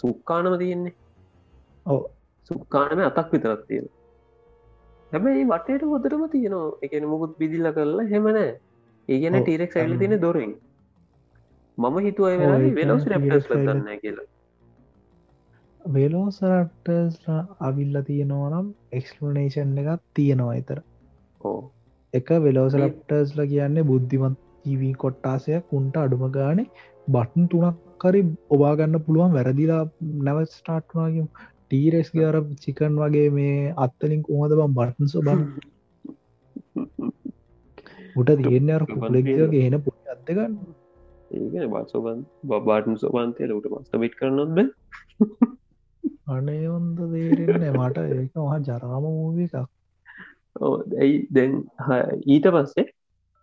සුක්කානම තියෙන්නේ? ඔව්. සුක්කානම අතක් විතරත් තියෙන හැබැයි වටේට හොදරම තියනවා. එකන මුකුත් බිදිල්ල කරලා හෙමනෑ ඒගන ටීරෙක් සැල්ල. තින දොරින්. මම හිතුව වෙනස් රැප්ටස්. ලදන්න කියලා. වෙලෝසරට්ටස් අවිල්ල තියෙනවනම් එක්ස්ලනේෂන් එකත් තියෙනවා එතර ඕ එක වෙලෝසලප්ටර්ස්ල කියන්නේ බුද්ධිමත් ජීවී කොට්ටාසයක් උන්ට අඩුම ගානේ බටන් තුනක් කරි ඔබාගන්න පුළුවන් වැරදිලා නැව ස්ටාර්ට්වාගේ ටීරෙස් ගර චිකන් වගේ මේ අත්තලින් කොහොද බම් බටන් සොබ උට තියෙන්නේ අර කුලෙක්ගේ එන පුට අත්තගන්න ඒගෙන බසෝබන් බාටන් සෝබන්තය ලට මස්ත බිට් කරනොත් බ? අනේ ඔොන්ද දේරෙන්න මට ඒක මහ ජරාම මූව එකක් ඇයි? දැන් ඊට පස්සේ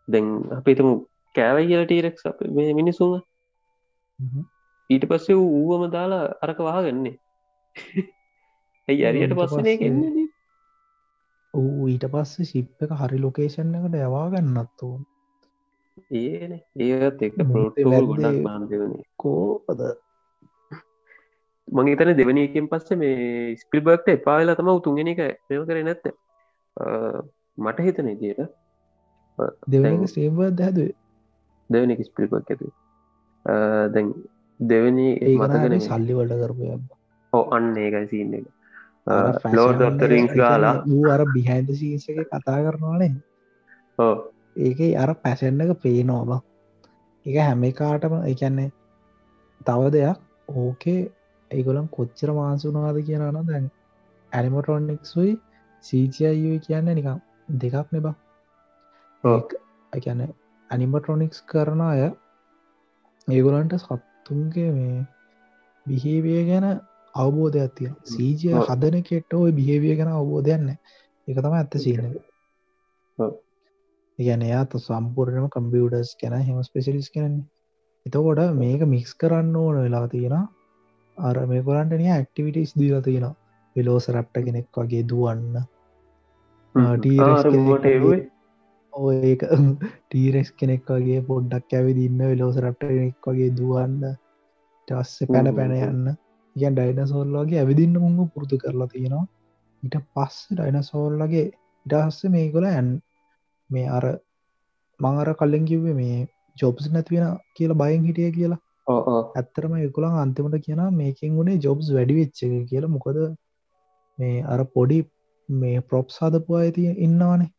දැන් අපිතම කෑවයි කියල ටීරෙක් මේ මිනිසුන්. ඊට පස්සේ ඌවම දාලා අරක වහගන්නේ. ඇයි අරියට පස්සනේ පස්සේ- ගන්නේ ඌ ඊට පස්සේ ශිප් එක හරි ලොකේෂන් එකට යවා ගන්නත්තු ඒන. ඒත් එක පොට්ටෝ ගොඩක් බාන්ධවනේ කෝපද? මං තන දෙවනකින් පස්සේ මේ ස්පිල්බර්ක්ට එපාවෙලා තම උතුන්ගෙන එක මෙම කර නැත්ත මට හිතන ඉදියට දෙවනක ස්ටේම්බර්ද හැදුවේ. දෙවනි ස්පිල්පක් ඇතු දැන් දෙවනි මතකන ඒකන සල්ලි වලට කරපය ඕ අන්න ඒකයි සින්න එක. ලෝඩ ොත්තරිංස් ගාලා වූ අර බිහැන්ද සීසක කතා කරනවානේ ඕ ඒක අර පැසෙන්න්නක පේනෝබ එක හැම කාටම එකන්නේ තව දෙයක් ඕකේ ඒගොලම් කොච්චර මාසුනාද කියනන දැන් ඇනිමටොන්නෙක්සුයි සීචයයි කියන්න නිකම් දෙකක් නෙබා. එකැන ඇනිමට්‍රොනික්ස් කරන අය ඒගොලන්ට සත්තුන්ගේ මේ බිහේවිය ගැන අවබෝධයක් තිය සීජය. හදන කෙට්ට ඔය බිහේවිය ගැන අවබෝධයන්න එක තම ඇත්ත සීන. ඉගැන එයාත සම්පූර්ණම කම්පියුටර්ස් ගැන හෙම ස්පෙසිලිස් කරන්නේ එතකොට මේක මික්ස් කරන්න ඕන වෙලා තියෙන අර මේ කොරන්ට නිය ඇක්ටිවිටස් දීලා තියෙන වෙලෝස රැප්ට කෙනෙක් වගේ දුවන්න. ඒක ටීරෙක්ස් කෙනෙක් වගේ පොඩ්ඩක් ඇවිදින්න වෙලෝස රට්ට කෙනෙක් වගේ දුවන්න. ටස්ස පැන. පැන යන්න. ඉගන් ඩයිනසෝල්ලගේ ඇවිදින්න මුංග පුරුදු කරලා තියෙනවා. ඊට පස්ස ඩයිනසෝල්ලගේ ඉටහස්ස මේ කොල ඇන් මේ අර මංअර කල්ලෙන් කිව්වේ මේ ජොබ්ස් නැතිවෙන කියලා බයෙන් හිටිය කියලා. ඇත්තරම එකුළන් අන්තිමට කියන මේකින් වුණේ ජොබ්ස් වැඩි වෙච්ච කියලා. මොකද මේ අර පොඩි මේ ප්‍රොප් සාධපු අයිති ඉන්නවානේ.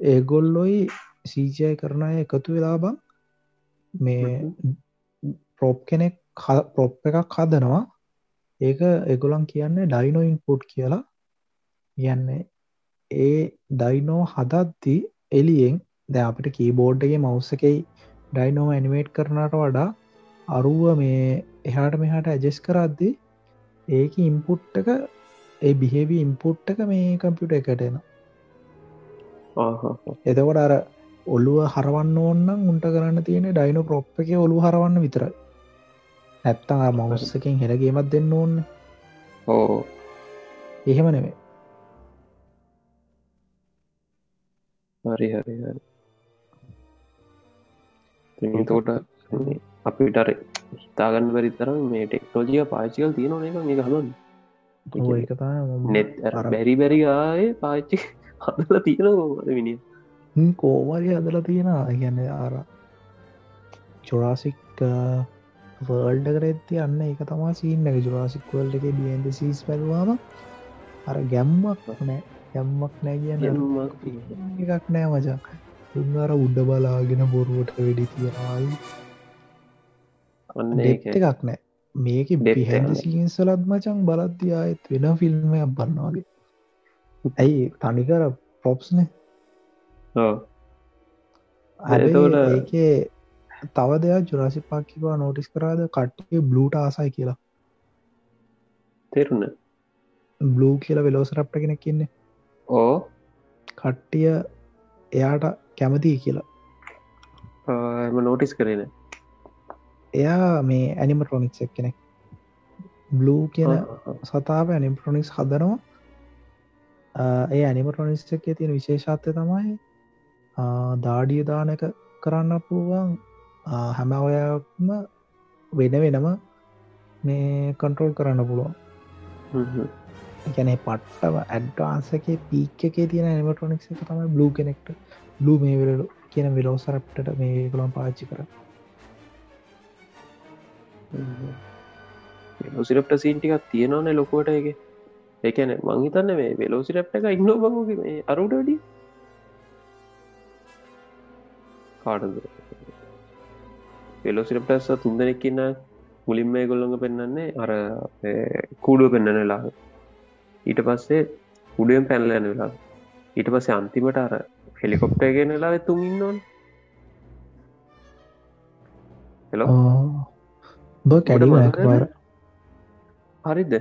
ඒගොල්ලොයි සීජය කරන අය එකතු වෙලා බං මේ ප්‍රොප් කෙනෙක් ප්‍රොප් එකක් හදනවා. ඒක එගොලන් කියන්නේ ඩයිනෝ ඉන්පුට් කියලා. කියන්නේ ඒ ඩයිනෝ හදත්ති එලියෙන් ද අපිට කීබෝඩ්ගේ මවස්ස එකයි ඩයිනෝ ඇනිමේට් කරනට වඩා අරුව මේ එහාට මෙහාට ඇජෙස් කරද්දි ඒක ඉම්පුට්ටක ඒ බිහෙවි ඉම්පුට්ටක මේ කම්පියුට එකටෙන එතකොට අර ඔල්ලුව හරවන්න ඕන්නම් උන්ට කරන්න තියෙන ඩයිනෝ ප්‍රොප් එක ඔලු හරවන්න විතරයි. නැත්තං මවස්සකින් හෙළගේමත් දෙන්න ඕන්න ඕ එහෙම නෙවේ හරි හරි හරි. තෝට අපිටර හිතාගන්න බැරි තරම් මේ ටෙක්නෝජිය පාචිකල් තියෙන එක මේ හමන් ඔය එක නෙත් බැරි බැරි ආය පාච්චි හදල තියෙනවා විනි කෝමරි හදල තියෙන ගැන ආර චොරාසික් වර්ල්ඩ කරෙත්ති අන්න එක තමා සීන්න එක. ජුරාසික් වල්ඩ එක බියන්ද සීස් පැල්වාම අර ගැම්මක් නෑ ගැම්මක් නෑ කියන්න එකක් නෑ මචා. උන්නර උඩ බලාගෙන බොරුවට වෙඩි තියෙනයි අන්න එකක් නෑ මේක එක. සීන්සලත් මචන් බලද්දි ආයත් වෙන ෆිල්ම්මයක් බන්නවාගේ ඇයි තනිකර පොප්ස්නේ ඒකේ තව දෙයක් ජුරාසි පාකිවා නෝටිස් කරාද? කට්ටිය බ්ලූට ආසයි කියලා. තෙරුණ බ්ලූ කියලා වෙලෝස රප්ට කෙනෙක් ඉන්න. ඕ කට්ටිය එයාට කැමතියි කියලා. එම නෝටිස් කරන එයා මේ ඇනිමට්‍රොනික්ස් එක් කෙනෙක්. බ්ලූ කියන සතාව ඇනිම්ට්‍රොනික්ස් හදනවා. ඒ ඇනිමට්‍රොනිස් එකේ තියෙන විශේෂත්වය තමයි දාඩිය දානක කරන්න පුළුවන්. හැම ඔයක්ම වෙන වෙනම මේ කන්ට්‍රෝල් කරන්න පුළුවන්. ගැන පට්ටව ඇඩ්වාන්සගේ පීක් එකේ තියෙන ඇනිමට්‍රොනික්ස් එක තමයි බ්ලූ කෙනෙක්ට බ්ලූ මේ වෙලලු කියන විලෝසරප්ට මේ ගොළන් පාච්චි කර වෙලෝසිරප්ට සීන්ටිකක් තියෙනවන ලොකුවට එක එකන මංහිතන්න මේ වෙලෝසිරප්ට එක ඉන්න බංගේ මේ අරුට වැඩි. කාටද? වෙලෝසිරප්ටස තුන්දනෙක්කින්න මුලින්ම ගොල්ලඟ පෙන්න්නන්නේ අර කූඩුව පෙන්න්නන වෙලා ඊට පස්සේ උඩුවෙන් පැනල යන වෙලා ඊට පස්සේ අන්තිමට අර හෙලිකොප්ට ගෙන වෙලා තුන් ඉන්නවන්. හෙලෝ බ කැඩි හරිද?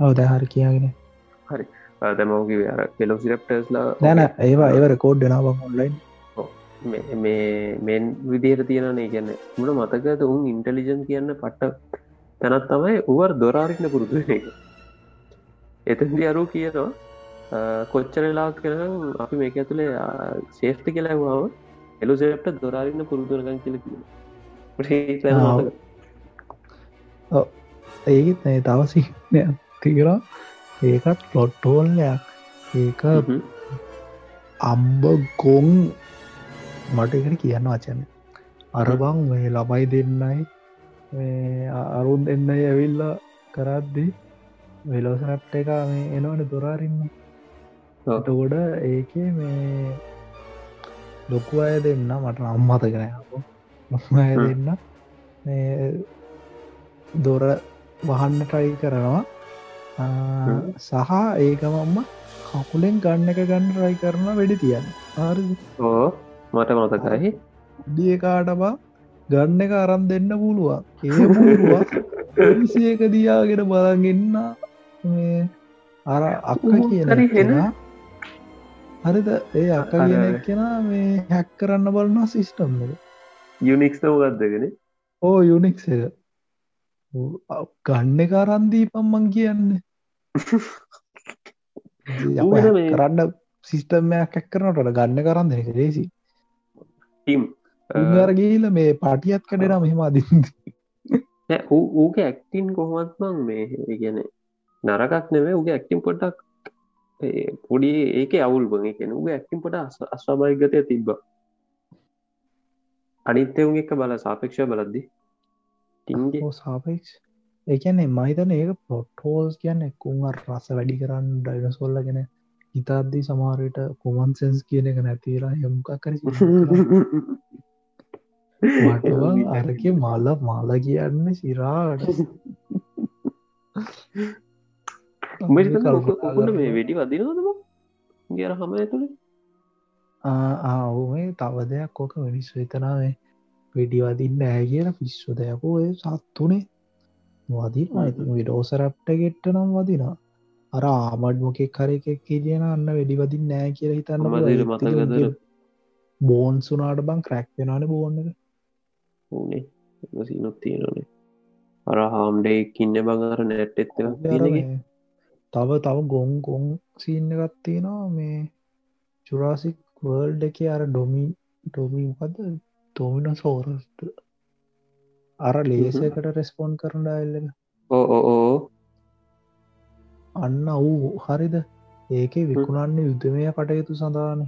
අවද හරි කියාගෙන. දැමෝගේ අර පෙලෝසිරප්ටස්ලා දැන ඒවා ඒව රකෝඩ් දෙනාව ඔන්ලයින් මේ- මෙන් විදිහයට තියෙනනේ කියන්න. මුණ මතකද උන් ඉන්ටලිජන් කියන්න පට්ට තැනත් තමයි උවර් දොරාරින්න පුරුදු එතන්දි අරු කියනවා අ, කොච්චර ලාක් කරනම් අපි මේක ඇතුළේ ශේෂ්ටි කියලාවාව එලුසෙප්ට දොරාරින්න පුරුදුරගන් කියල කියන. ඒත් ඒ තවසි තිකරා ඒකත් පොට්ටෝල්ලයක් ඒක අම්බ ගොන් මට එකට කියන්න වචන අරබං මේ ළමයි දෙන්නයි අරුන් දෙන්න ඇවිල්ල කරද්දි වෙලෝසරප්ට එක මේ එනවන දොරාරින්න තකොට ඒක මේ ලොකු අය දෙන්න මට අම්මතගෙන අය දෙන්න දොර වහන්න ටයි කරනවා සහ ඒකමම්ම කකුලෙන් ගන්න එක ගන්න රයි කරන වැඩි තියන්න. ඕ මට මතකයි දියකාටබා ගන්න එක අරම් දෙන්න පුළුවන්. ඒ පුළුවන් සියක දියාගෙන බලගන්න අර අක්ක කියන හරිද? ඒ අර- කියන කෙනා මේ හැක් කරන්න බලන්නවා සිිස්ටම් එක. යුනික්ස් නෝගත්දගෙන ඕ යුනික් එක ගන්න එක අරන්දී පම්මන් කියන්න. මේ- කරන්න සිිස්ටම්මයක් හැක් කරනට ගන්න කරන්න එක ලේසි ටීම් ගේල මේ පටියත් කඩෙන මෙහෙම අදින්ද ඌක ඇක්ටින් කොහොමත්මං මේ ගැන නරකක් නෙවේ උගේ ඇක්ටිම් ඒ පොඩි ඒක අවුල් බං. කෙන උගේ ඇක්ටිම් පොට අස්වාභාගතය තිබ්බ. අනිත්‍යවුන් එක බල සාපේක්ෂ බලද්දි ටින්ගේ සාපෙක්ෂ ඒකැන්නේ මහිතන ඒක පොට්හෝස් කියන්න එක්කුන් රස වැඩි කරන්න ඩයිනසොල්ලගෙන හිතාද්දී සමාරයට කොමන් සෙන්ස් කියන එක නැතිලා යමුකක් කර මටවන් අරක මල්ල මාල කියන්න සිරාට. උඹට මේ වෙඩි වදිනවද ගේර හම ඇතුළ ආවේ තව දෙයක් ඕක මිනිස් වෙතනාවේ වෙඩිවදින්න ඇ කියන පිස්සු දෙයකෝ ඔය සත්තුනේ. වදින විඩෝසරප්ට ගෙට්ට නම් වදිනා අර ආමඩ් මොකෙක් කර එකක් කියන අන්න වෙඩිවදින් නෑ කියල හිතන්න බෝන් සුනාට බං ක්‍රැක් වෙනන බෝන්න ඕනේ සිනොත් තියෙනනේ අර හාම්ඩෙක්කින්න බඟර නැට් මේ තව තව ගොන් ගොන් සීන්න ගත්තියෙනවා මේ චුරාසික් වර්ල්ඩ එක අර ඩොමි ඩොමිපද තොමින සෝරස්ට අර ලේසකට රෙස්පොන්් කරන ඩයිල්ල ඕ අන්න වූ හරිද? ඒක විකුණන්නේ යුද්ධමය කටයුතු සඳහන.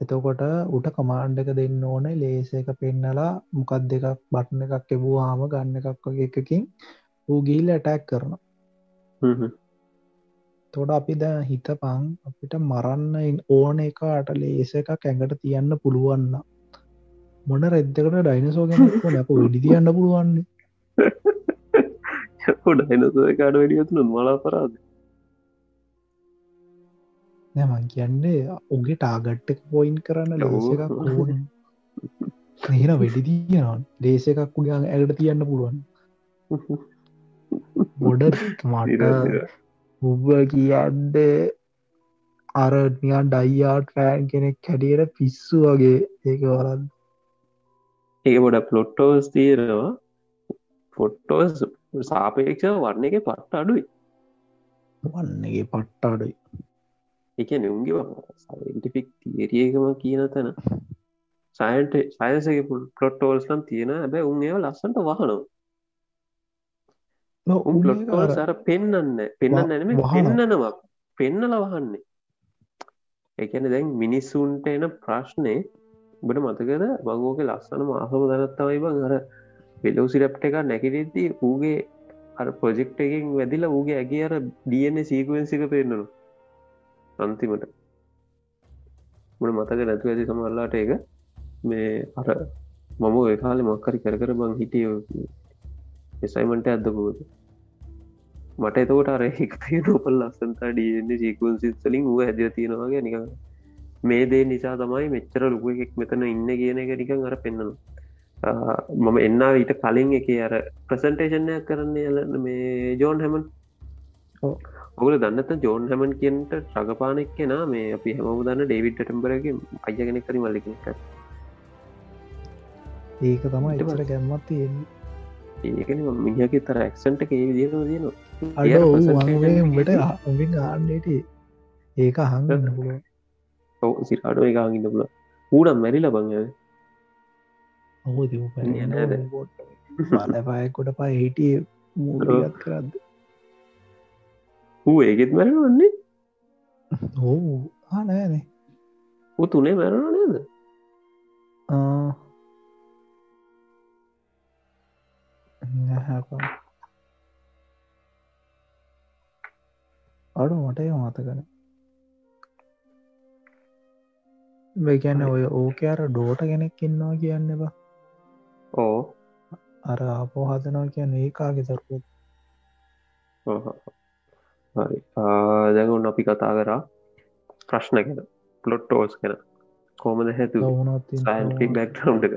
එතකොට උට කමාන්්ඩ එක දෙන්න ඕන ලේස එක පෙන්නලා මොකක් දෙකක් බට්න එකක් එබූ හාම ගන්න එකක් වගේ එකකින් ඌ ගිල්ල ඇටැක් කරන තොට අපි ද හිත පං අපිට මරන්න ඕන එක අට ලේස එක ඇඟට තියන්න පුළුවන්න මොන රෙද්දකට ඩයිනසෝගෙන නැප වෙඩි තියන්න පුළුවන්නේ හොඩ එනස කාඩ වැඩියතුන මලා පරාද නැමන් කියන්නේ උගේ ටාගට්ට පොයින් කරන්න ලෝස එකක්. ඕන. එහෙන වෙඩි තියනවා ලේස එකක් උගේ ඇගට තියන්න පුළුවන්. ගොඩ මට උබ කියන්ඩ අර නියන් ඩයියාට් ෆෑන් කෙනෙක් කැඩියට පිස්සු වගේ ඒක වරන්න ඒ ගොඩ පලොට්ටෝස් තීරවා ෆොට්ටෝස් සාපේක්ෂ වරණ එක පට්ට අඩුයි. වන්නගේ පට්ටාඩයි එක නුන්ගේ සයින්ටිෆික් තීරියකම කියන තැන. සයින්ට සයින්සගේ පලොට්ටෝල්ස්ලම් තියෙන හැබැ උන් ඒව ලස්සන්ට වහනවා උන් පලොට්ටෝල් සර පෙන්න්න පෙන්න්න නැනම. පෙන්න්නනවා පෙන්නල වහන්නේ. එකන දැන් මිනිස්සුන්ට එන ප්‍රශ්නය බට මතකද? මංගෝක ලස්සන මාහම දනත්තවයි බං අර වෙලෝසිරප්ට එක නැකිරෙද්දී ඌගේ අර ප්‍රොජෙක්් එකින් වැදිලා ඌගේ ඇගේ අර ඩන සීකුවෙන්සික පෙන්න්නනු අන්තිමට. මට මතක නැතු ඇති සමල්ලාට එක මේ අර මම ඔය කාලෙ මක්කරි කර කර බං හිටිය එසයිමට ඇදකෝද මට එතකොට අර එකයි නොපල් ලස්සන්තා ඩන්නේ සීකුවන්සිත් සලින් වූ ඇද තියෙනවාගේ නික මේ දේ නිසා තමයි මෙච්චර ලොකු එකෙක් මෙතන ඉන්න කියන එක නිකන් අර පෙන්න්නනවා මම එන්න ඊට කලින් එක අර ප්‍රසන්ටේෂන්යක් කරන්න යල මේ ජෝන් හැමන්. ඔගල දන්නත ජෝන් හැමන් කියන්ට රගපානෙක් කෙන මේ අපි හැම දන්න ඩේවිඩ් ටම්බරගේ අය කෙනෙක් කරි මල්ලි කෙනෙක් ඒක තමයි ගැම්මත් තියෙන්නේ ඒකන මිනිහගේ තර ඇක්සන්ට ඒ විදින දියනවා අඩ එයාට ඔවු presentation වගේ එකේ උඹට තියෙන්නේ. උඹින් ආන්නට ඒක අහඟන්න පුළුව ඔව. සිරාඩෝ එකගන්න පුල ඌනම් මැරි ලබං ඔහු දව නෑ, නෑද? බලපයකොට පා හිටිය මූගත් කරද හූ ඒගෙත් මැරවන්නේ ඕ ආනෑනේ ඌ තුනේ මැරණ නේද නැහැකම් අඩු මට ඒ මතකන ගැන ඔය ඕක අර ඩෝට කෙනෙක් ඉන්නවා කියන්න බා. ඕ අර අපෝ හදනවා කියන්න ඒකාගේ දරුවත් හරි. දැඟුන් අපි කතා කරා ප්‍රශ්න කෙන පලොට්ටෝස් කෙන කෝමද හැතු වුණත් සයින්ටික් බැක්ටවන්් එක.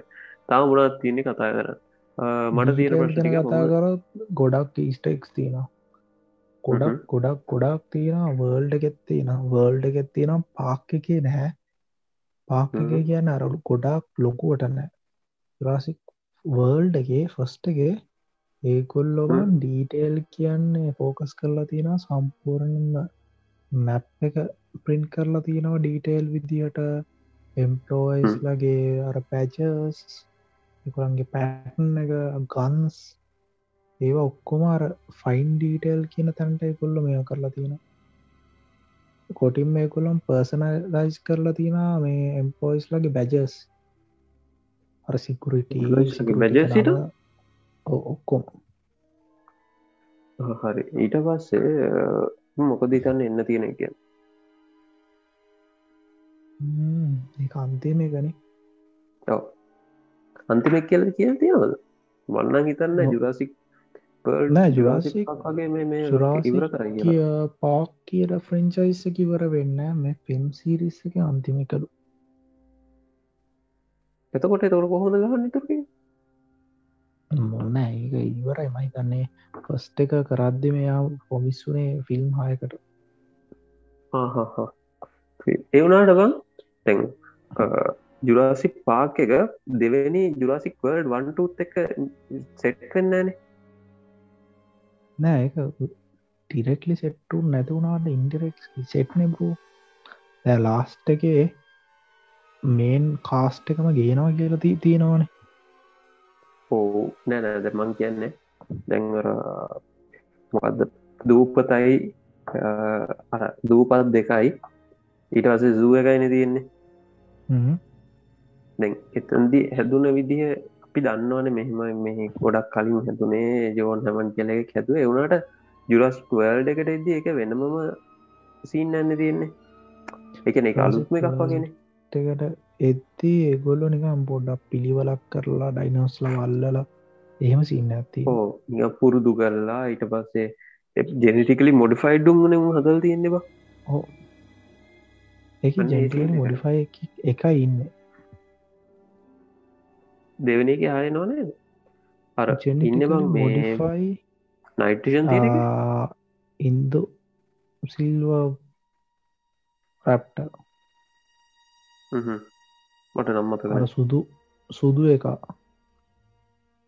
තා මුණත් තියන්නේ කතා කර මට තියෙන කරත් ගොඩක් ඊස්ටෙක්ස් තියෙනවා. ගොඩක් ගොඩක් ගොඩක් තියෙන වර්ල්ඩ එකෙත් තියෙන වර්ල්ඩ එකෙත් තියෙනම් පාක් එක නැහැ. පාක් එක කියන්න අරලු ගොඩක් ලොකුවට නෑ රාසික් වර්ල්ඩ එකේ ෆස්ටගේ ඒකොල්ලොවන් ඩීටේල් කියන්නේ ෆෝකස් කරලා තියෙන සම්පූර්ණම මැප් එක ප්‍රින්් කරලා තියෙනවා ඩීටේල් විදිහට එම්පලෝයිස් ලගේ අර පැචස් එකරන්ගේ පැටන් එක ගන්ස් ඒවා ඔක්කොමාර ෆයින් ඩීටේල් කියන තැන්ට එකොල්ල මෙය කරලා තියෙන කොටින් මේ කොල්ලම් පර්සනලයිස් කරලා තියෙන මේ එම්පෝයිස් ලගේ බැජස් අර සිකුරිට බැජසිට ඔක්කොම. හරි. ඊට පස්සේ මොකද තන්න එන්න තියෙන කිය අන්තිම ගනි අන්තිමක් කියල කියල තියෙනවද? වන්න හිතන්න ජුරසික් කිය පාක් කියල ෆ්‍රෙන්චයිස කිවර වෙන්න මේ පෙම් සිරිස්සක අන්තිමිකලු. එතකොට තොර කොහොද ගන්න තුරක මොන්න ඒක ඉවරයි. මහිතන්නේ ෆස්ට එක කරද්දි මෙයා පොමිස්සුනේ ෆිල්ම් හයකට. එවුනාට බං තැන් ජුරාසික් පාක් එක දෙවැනි ජුරාසික් වර්ඩ් වන්ටත් එක සෙට් වෙන්නෑනේ නෑ ටිරෙක්ලි සෙට්ටු නැතිවුණට ඉන්ටරෙක් සෙට්න බූ දැ ලාස්ට එකේ මේන් කාස්ට එකම ගේනවා කියලා දී තියෙනවනේ. ඕ නෑනෑද මං කියන්නේ දැන්වර මොකක්ද දූපතයි දූපත් දෙකයි. ඊට වසේ සූ එකයින තියෙන්නේ දැන් එතන්දි හැදුන විදිහ අපි දන්නවන මෙහෙම මෙහි ගොඩක් කලින් හැතුනේ ජෝන් හැමන් කියල එක හැතුව එවුණට ජුරස්ක් වල්ඩ එකට එද්දි එක වෙනමම සීන් ඇන්න තියෙන්නේ. එක එක අලුත්ම එකක් වගෙන. එකට එත්ති ඒගොල්ලො නිකම් පොඩ්ඩක් පිළිවලක් කරලා ඩයිනස්ල වල්ලලා එහෙම සින්න ඇති ඕ පුරුදු කරලා ඊට පස්සේ ජෙනටිකලි මොඩිෆයිඩ්ඩුම් නම හදල් තියෙන්නවා හෝ ඒ. මොඩිෆයි එක. ඉන්න දෙවන එක ආය නොනේද අර ඉන්න බං මේ මොඩිෆයි නයිටෂන් එක? ඉන්දු සිල්ව රැප්ට. මට නම්මත සුදු සුදු එක.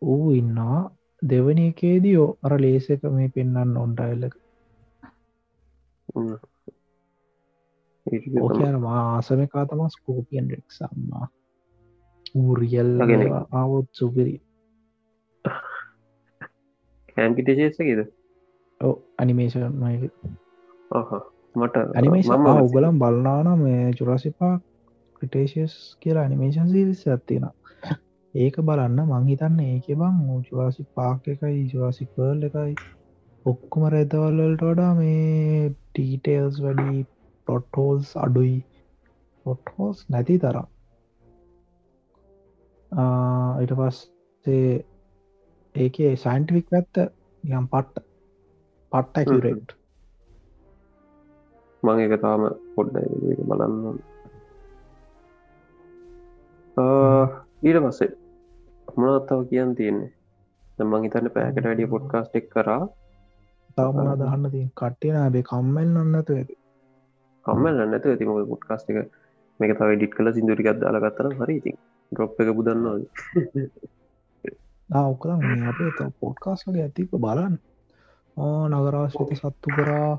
ඌ ඉන්නවා දෙවනි එකේදී. ඕ අර ලේස එක මේ පෙන්න්න ඔන්ටයිල්ලක ඕකන ආසම කාතම ස්කෝපියන් රෙක් සම්මා ඌරියල්. ආවොත් සුපිරි. කෑම්කිටජේසකිද ඕ අනිමේෂන් මට අනිමේෂන් මම උගලම් බලනාන මේ චුරසිපා ක්‍රටේශස් කියලා අනිමේෂන් සිරිස ඇත්තිෙන ඒක බලන්න මංහිතන්න ඒක බං චුවාසි පාක් එකයි ජවාසිපර්ල් එකයි ඔක්කුම රැදවල්ලට වඩා මේ ටීටේල්ස් වැඩි පොට්හෝල්ස් අඩුයි. පොට්හෝස් නැති තරම් ඉට පස්සේ ඒකේ සයින්ටිෆික් පැත්ත යම් පට්ට පට්ට ඇකිරෙට් මං එක තාම පොඩ්ඩ බලන්න ඊට පස්සේ මොනත්තාව කියන්න තියෙන්නේ? මං හිතන්න පෑකට වැඩිය පොඩ්කාස්ටෙක් කරා. තවමනා දහන්න ති කට්ටියන ඇබේ කම්මල් නන්නතු ඇති. කම්මල් නැත ඇති මොක පොඩ්කාස්ට එක? මේක තව ඩිට් කල සිදුරිකත් දාලගත්තන හරි ඉතින් ඩොප් එක බුදන්නවා ඔකල මේ අපේ පොඩ්කාස් වගේ ඇතික බලන්න. නගරාශ්‍රත සත්තු කරා.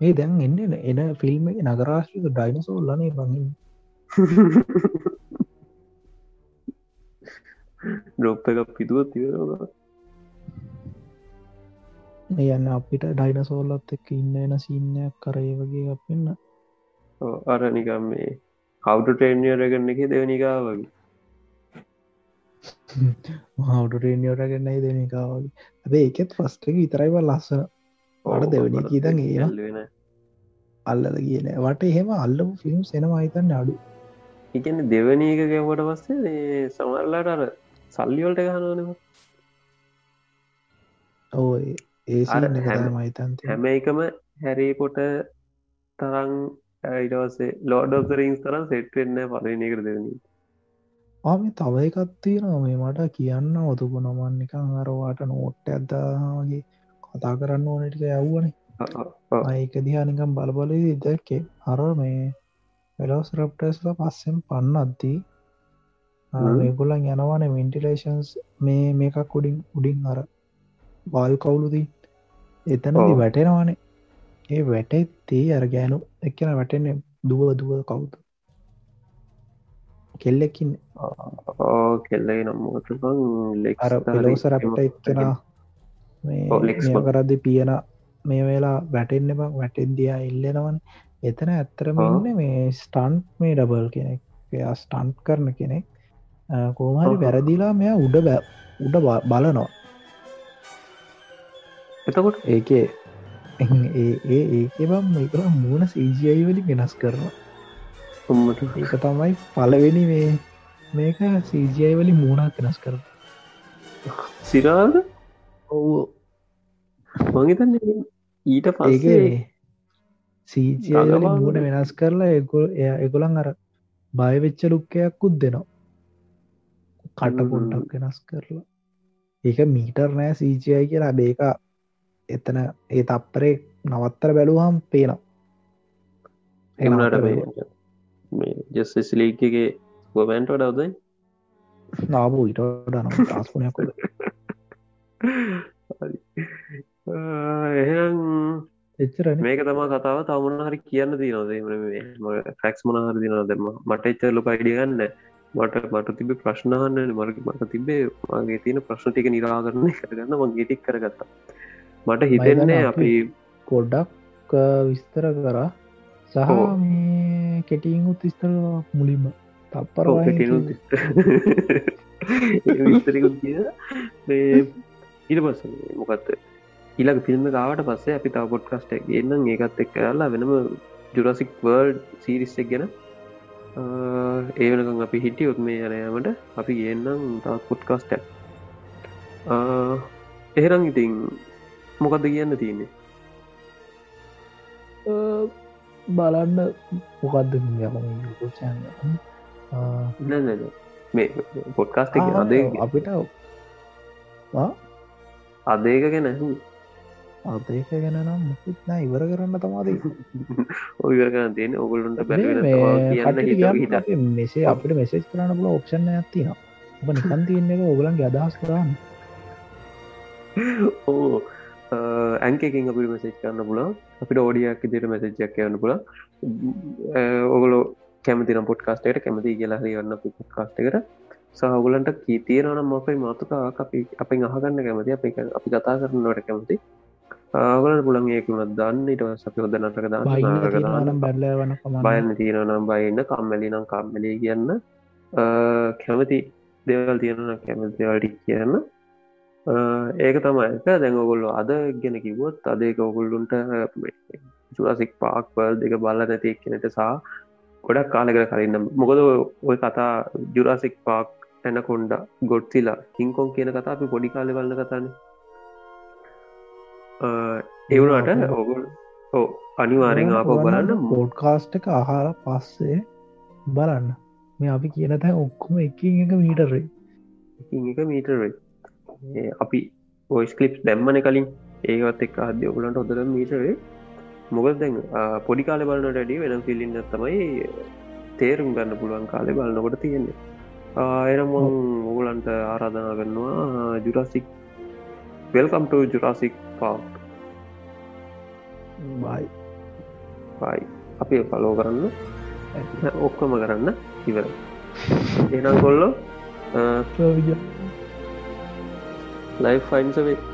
මේ දැන් එන්න එන ෆිල්ම් එක නගරාශ්‍රික ඩයිනසෝල්ලනේ බඟින් ඩොප් එක පිදුව තිව යන්න අපිට ඩයිනසෝල්ලත් එක්ක ඉන්න එන සිීනයක් කරේ වගේ අපන්න ඔව්, අර නිකම් මේ කවුට ට්‍රේනියරගන්න එක දෙවනිකා වගේ. මහවටටනිියෝටගන්නයි දෙන එකවාගේ ඇබේ එකෙත් ෆස්ට එක ඉතරයිව ලස්සන. වට දෙවනි කීතන් ඒ වෙන අල්ලල කියන වට එහෙම අල්ලපු ෆිල්ම් සෙනවා හිතන්න අඩු. එකන දෙවනි එක ගැවට පස්සේ මේ සමරලාට අර සල්ලිවලට ගහනවනවා ඕ ඒ හැම එකම හැරේකොට තරං ඉටවසේ ලෝඩ රින්ස් තරම් සෙට්වෙන්න පලන එකට දෙවනි ආම තව එකත්තියනවා මේ මට කියන්න ඔතුපු නමන් එකං අරවාට නෝට්ට ඇදදාගේ කතා කරන්න ඕනටික යව්වනේ. ඒක දිහානිකම් බලබල දැක්කේ අර මේ වෙලෝස් රප්ටස්ල පස්සෙන් පන්න අද්දී. මේගොල්ලන් යනවාන වෙන්ටිලේෂන්ස් මේ මේකක් උඩින් උඩින් අර වායු කවුලුදී එතනදි. වැටෙනවානේ ඒ වැටෙත්තේ අර ගෑනු එක්කන වැටෙන්නේ දුව දුව කවුතු කෙල්ලෙකින් කෙල්ලයි ලෙක් අර පෙලෝස රප්ට එක්කෙන මේ. කරදදි පියන මේ වෙලා වැටෙන්න්න බං වැටෙන්දියා ඉල්ලෙනවන්. එතන ඇත්තරම. ඉන්න මේ ස්ටන්් මේ ඩබල් කෙනෙක්. එයා ස්ටන්් කරන කෙනෙක්. කෝමහරි. වැරදිලා මෙයා උඩ උඩ බලනවා. එතකොට? ඒකේ ඒ ඒක බම් මේකර මූුණ සීජයි වලින් වෙනස් කරනවා. උම්මට ඒක තමයි පලවෙනි මේ මේක සීජයි වලින් මූුණක් වෙනස් කර සිරාද? ඔවු. මංහිතන්න ඊට පස්සේ සීජය මූුණ. වෙනස් කරලා එකො එය එකොළන් අර බයවෙච්ච ලුක්කයක්කුත් දෙනවා කට හ්ම්. පොඩ්ඩක් වෙනස් කරලා. ඒක මීටර් නෑ සීජයයි කියලා. බේක එතන ඒ තප්පරේ නවත්තර බැලූහම් පේනවා. ඒක එමට නවත්තර මේ බැලුවා. මේ ජෙස් සිලීකගේ ගොමන්ට වඩවදයි නාබූ ඉටඩ නම් ටස්පනයක් එහෙනම් එච්චරන. මේක තමා කතාව. තමුණ හරි කියන්න තිනවද ෆැක්ස් මොනහර දින දෙම මට එච්චර ලොක අයිඩියගන්න මට මට තිබ ප්‍රශ්නහන්න මර්ග මට තිබේ මගේ තියෙන ප්‍රශ්න ටික නිරාකරණය කරගන්න. මගේ ටික් කරගත්තා මට හිතෙන්නේ අපි ගොඩක් විස්තර කරා. සහ කෙටිංගුත් විස්තර මුලින්ම. තප්පර විස්තරිකුත් කිය මේ ඊට පස්ස මොකක්ත ඊලක ෆිල්ම් ගාවට පස්සේ අපි තව පොඩ්කස්ට එන්නම් ඒකත් එක් කරලා වෙනම ජුරසික් වර්ඩ් සීරිස්සක් ගැන. ඒ වෙනකම් අපි හිටියොත් මේ යනයාමට අපි ගන්නම් තවත් පොඩ්කාස්ට එහෙරං ඉතින් මොකක්ද කියන්න තියන්නේ? බලන්න මොකක්ද යම මේ පොඩ්කාස්ට අදේ අපිට අදේක ගැන අදේක ගැන නම් මුකුත් නෑ. ඉවර කරන්න තමාද ඔයර කරන්න තියෙන ඔගුලන්ට බැ මෙසේ අපිට මෙසේජ් කරන්න පුල ඔප්ෂන් ඇතින ඔබ නිකන් තියන්නේ ඔගලන්ගේ අදහස් කරන්න. ඕ ඇන්කකින් අපිට මෙසේජ් කරන්න පුලා අපිට ඕඩියක් දිට මැසේජ්යක් කියන්න පුලා ඔගලෝ කැමතින පොට්කාස්ටේට කැමති කියලා හරිවන්න පොට්කාස්ට එකට. සහගුලන්ට කීතියනවන මොකයි මාතුකා අපි අපි අහගන්න කැමති අපි අපි කතා කරනවට කැමති ආගලට පුළන් ඒකුණත් දන්න. ඉට අපි හොද නටක දාන්න බැල්ල වන බයන්න තියෙනනම් බයින්න කම්මලි නම් කම්මලි කියන්න. කැමති දෙවල් තියෙන කැමතිවලටි කියන්න ඒක තමයි. දැන් ඔගොල්ලො අද ගැන කිවොත් අදේක ඔගොල්ලුන්ට ජුරසික් පාක් වල් දෙක බල්ල නැති කෙනට සහ ගොඩක් කාලෙකට කලින්නම් මොකද ඔය කතා Jurassic Park Anaconda Godzilla King Kong කියන කතා අපි පොඩි කාලෙ වල්න්න කතාන. එවුණට ඔගුල් ඕ අනිවාරෙන් ආප බලන්න. පෝඩ්කාස්ට් එක අහාර පස්සේ බලන්න. මේ අපි කියන තැ ඔක්කොම එකින් එක මීටරේ එක මීටරේ අපි ඔයිස් කලිප් දැම්මන කලින්. ඒවත් එක් අද ඔකුලන්ට හොදර මීටරේ මොකද දැන් පොඩි කාල බලන්නට ඩි වෙන පිල්ලින්න තමයි තේරුම් ගන්න පුළුවන් කාලෙ බලන්නකොට තියෙන්නේ. එනම් ඔගුලන්ට ආරාධනා කරනවා ජුරසික් වෙල්කම්ට ජුරසික් පාක් බයි බයි අපි පලෝ කරන්න. ඔක්කොම කරන්න ඉවර එනම් කොල්ලො life finds a way.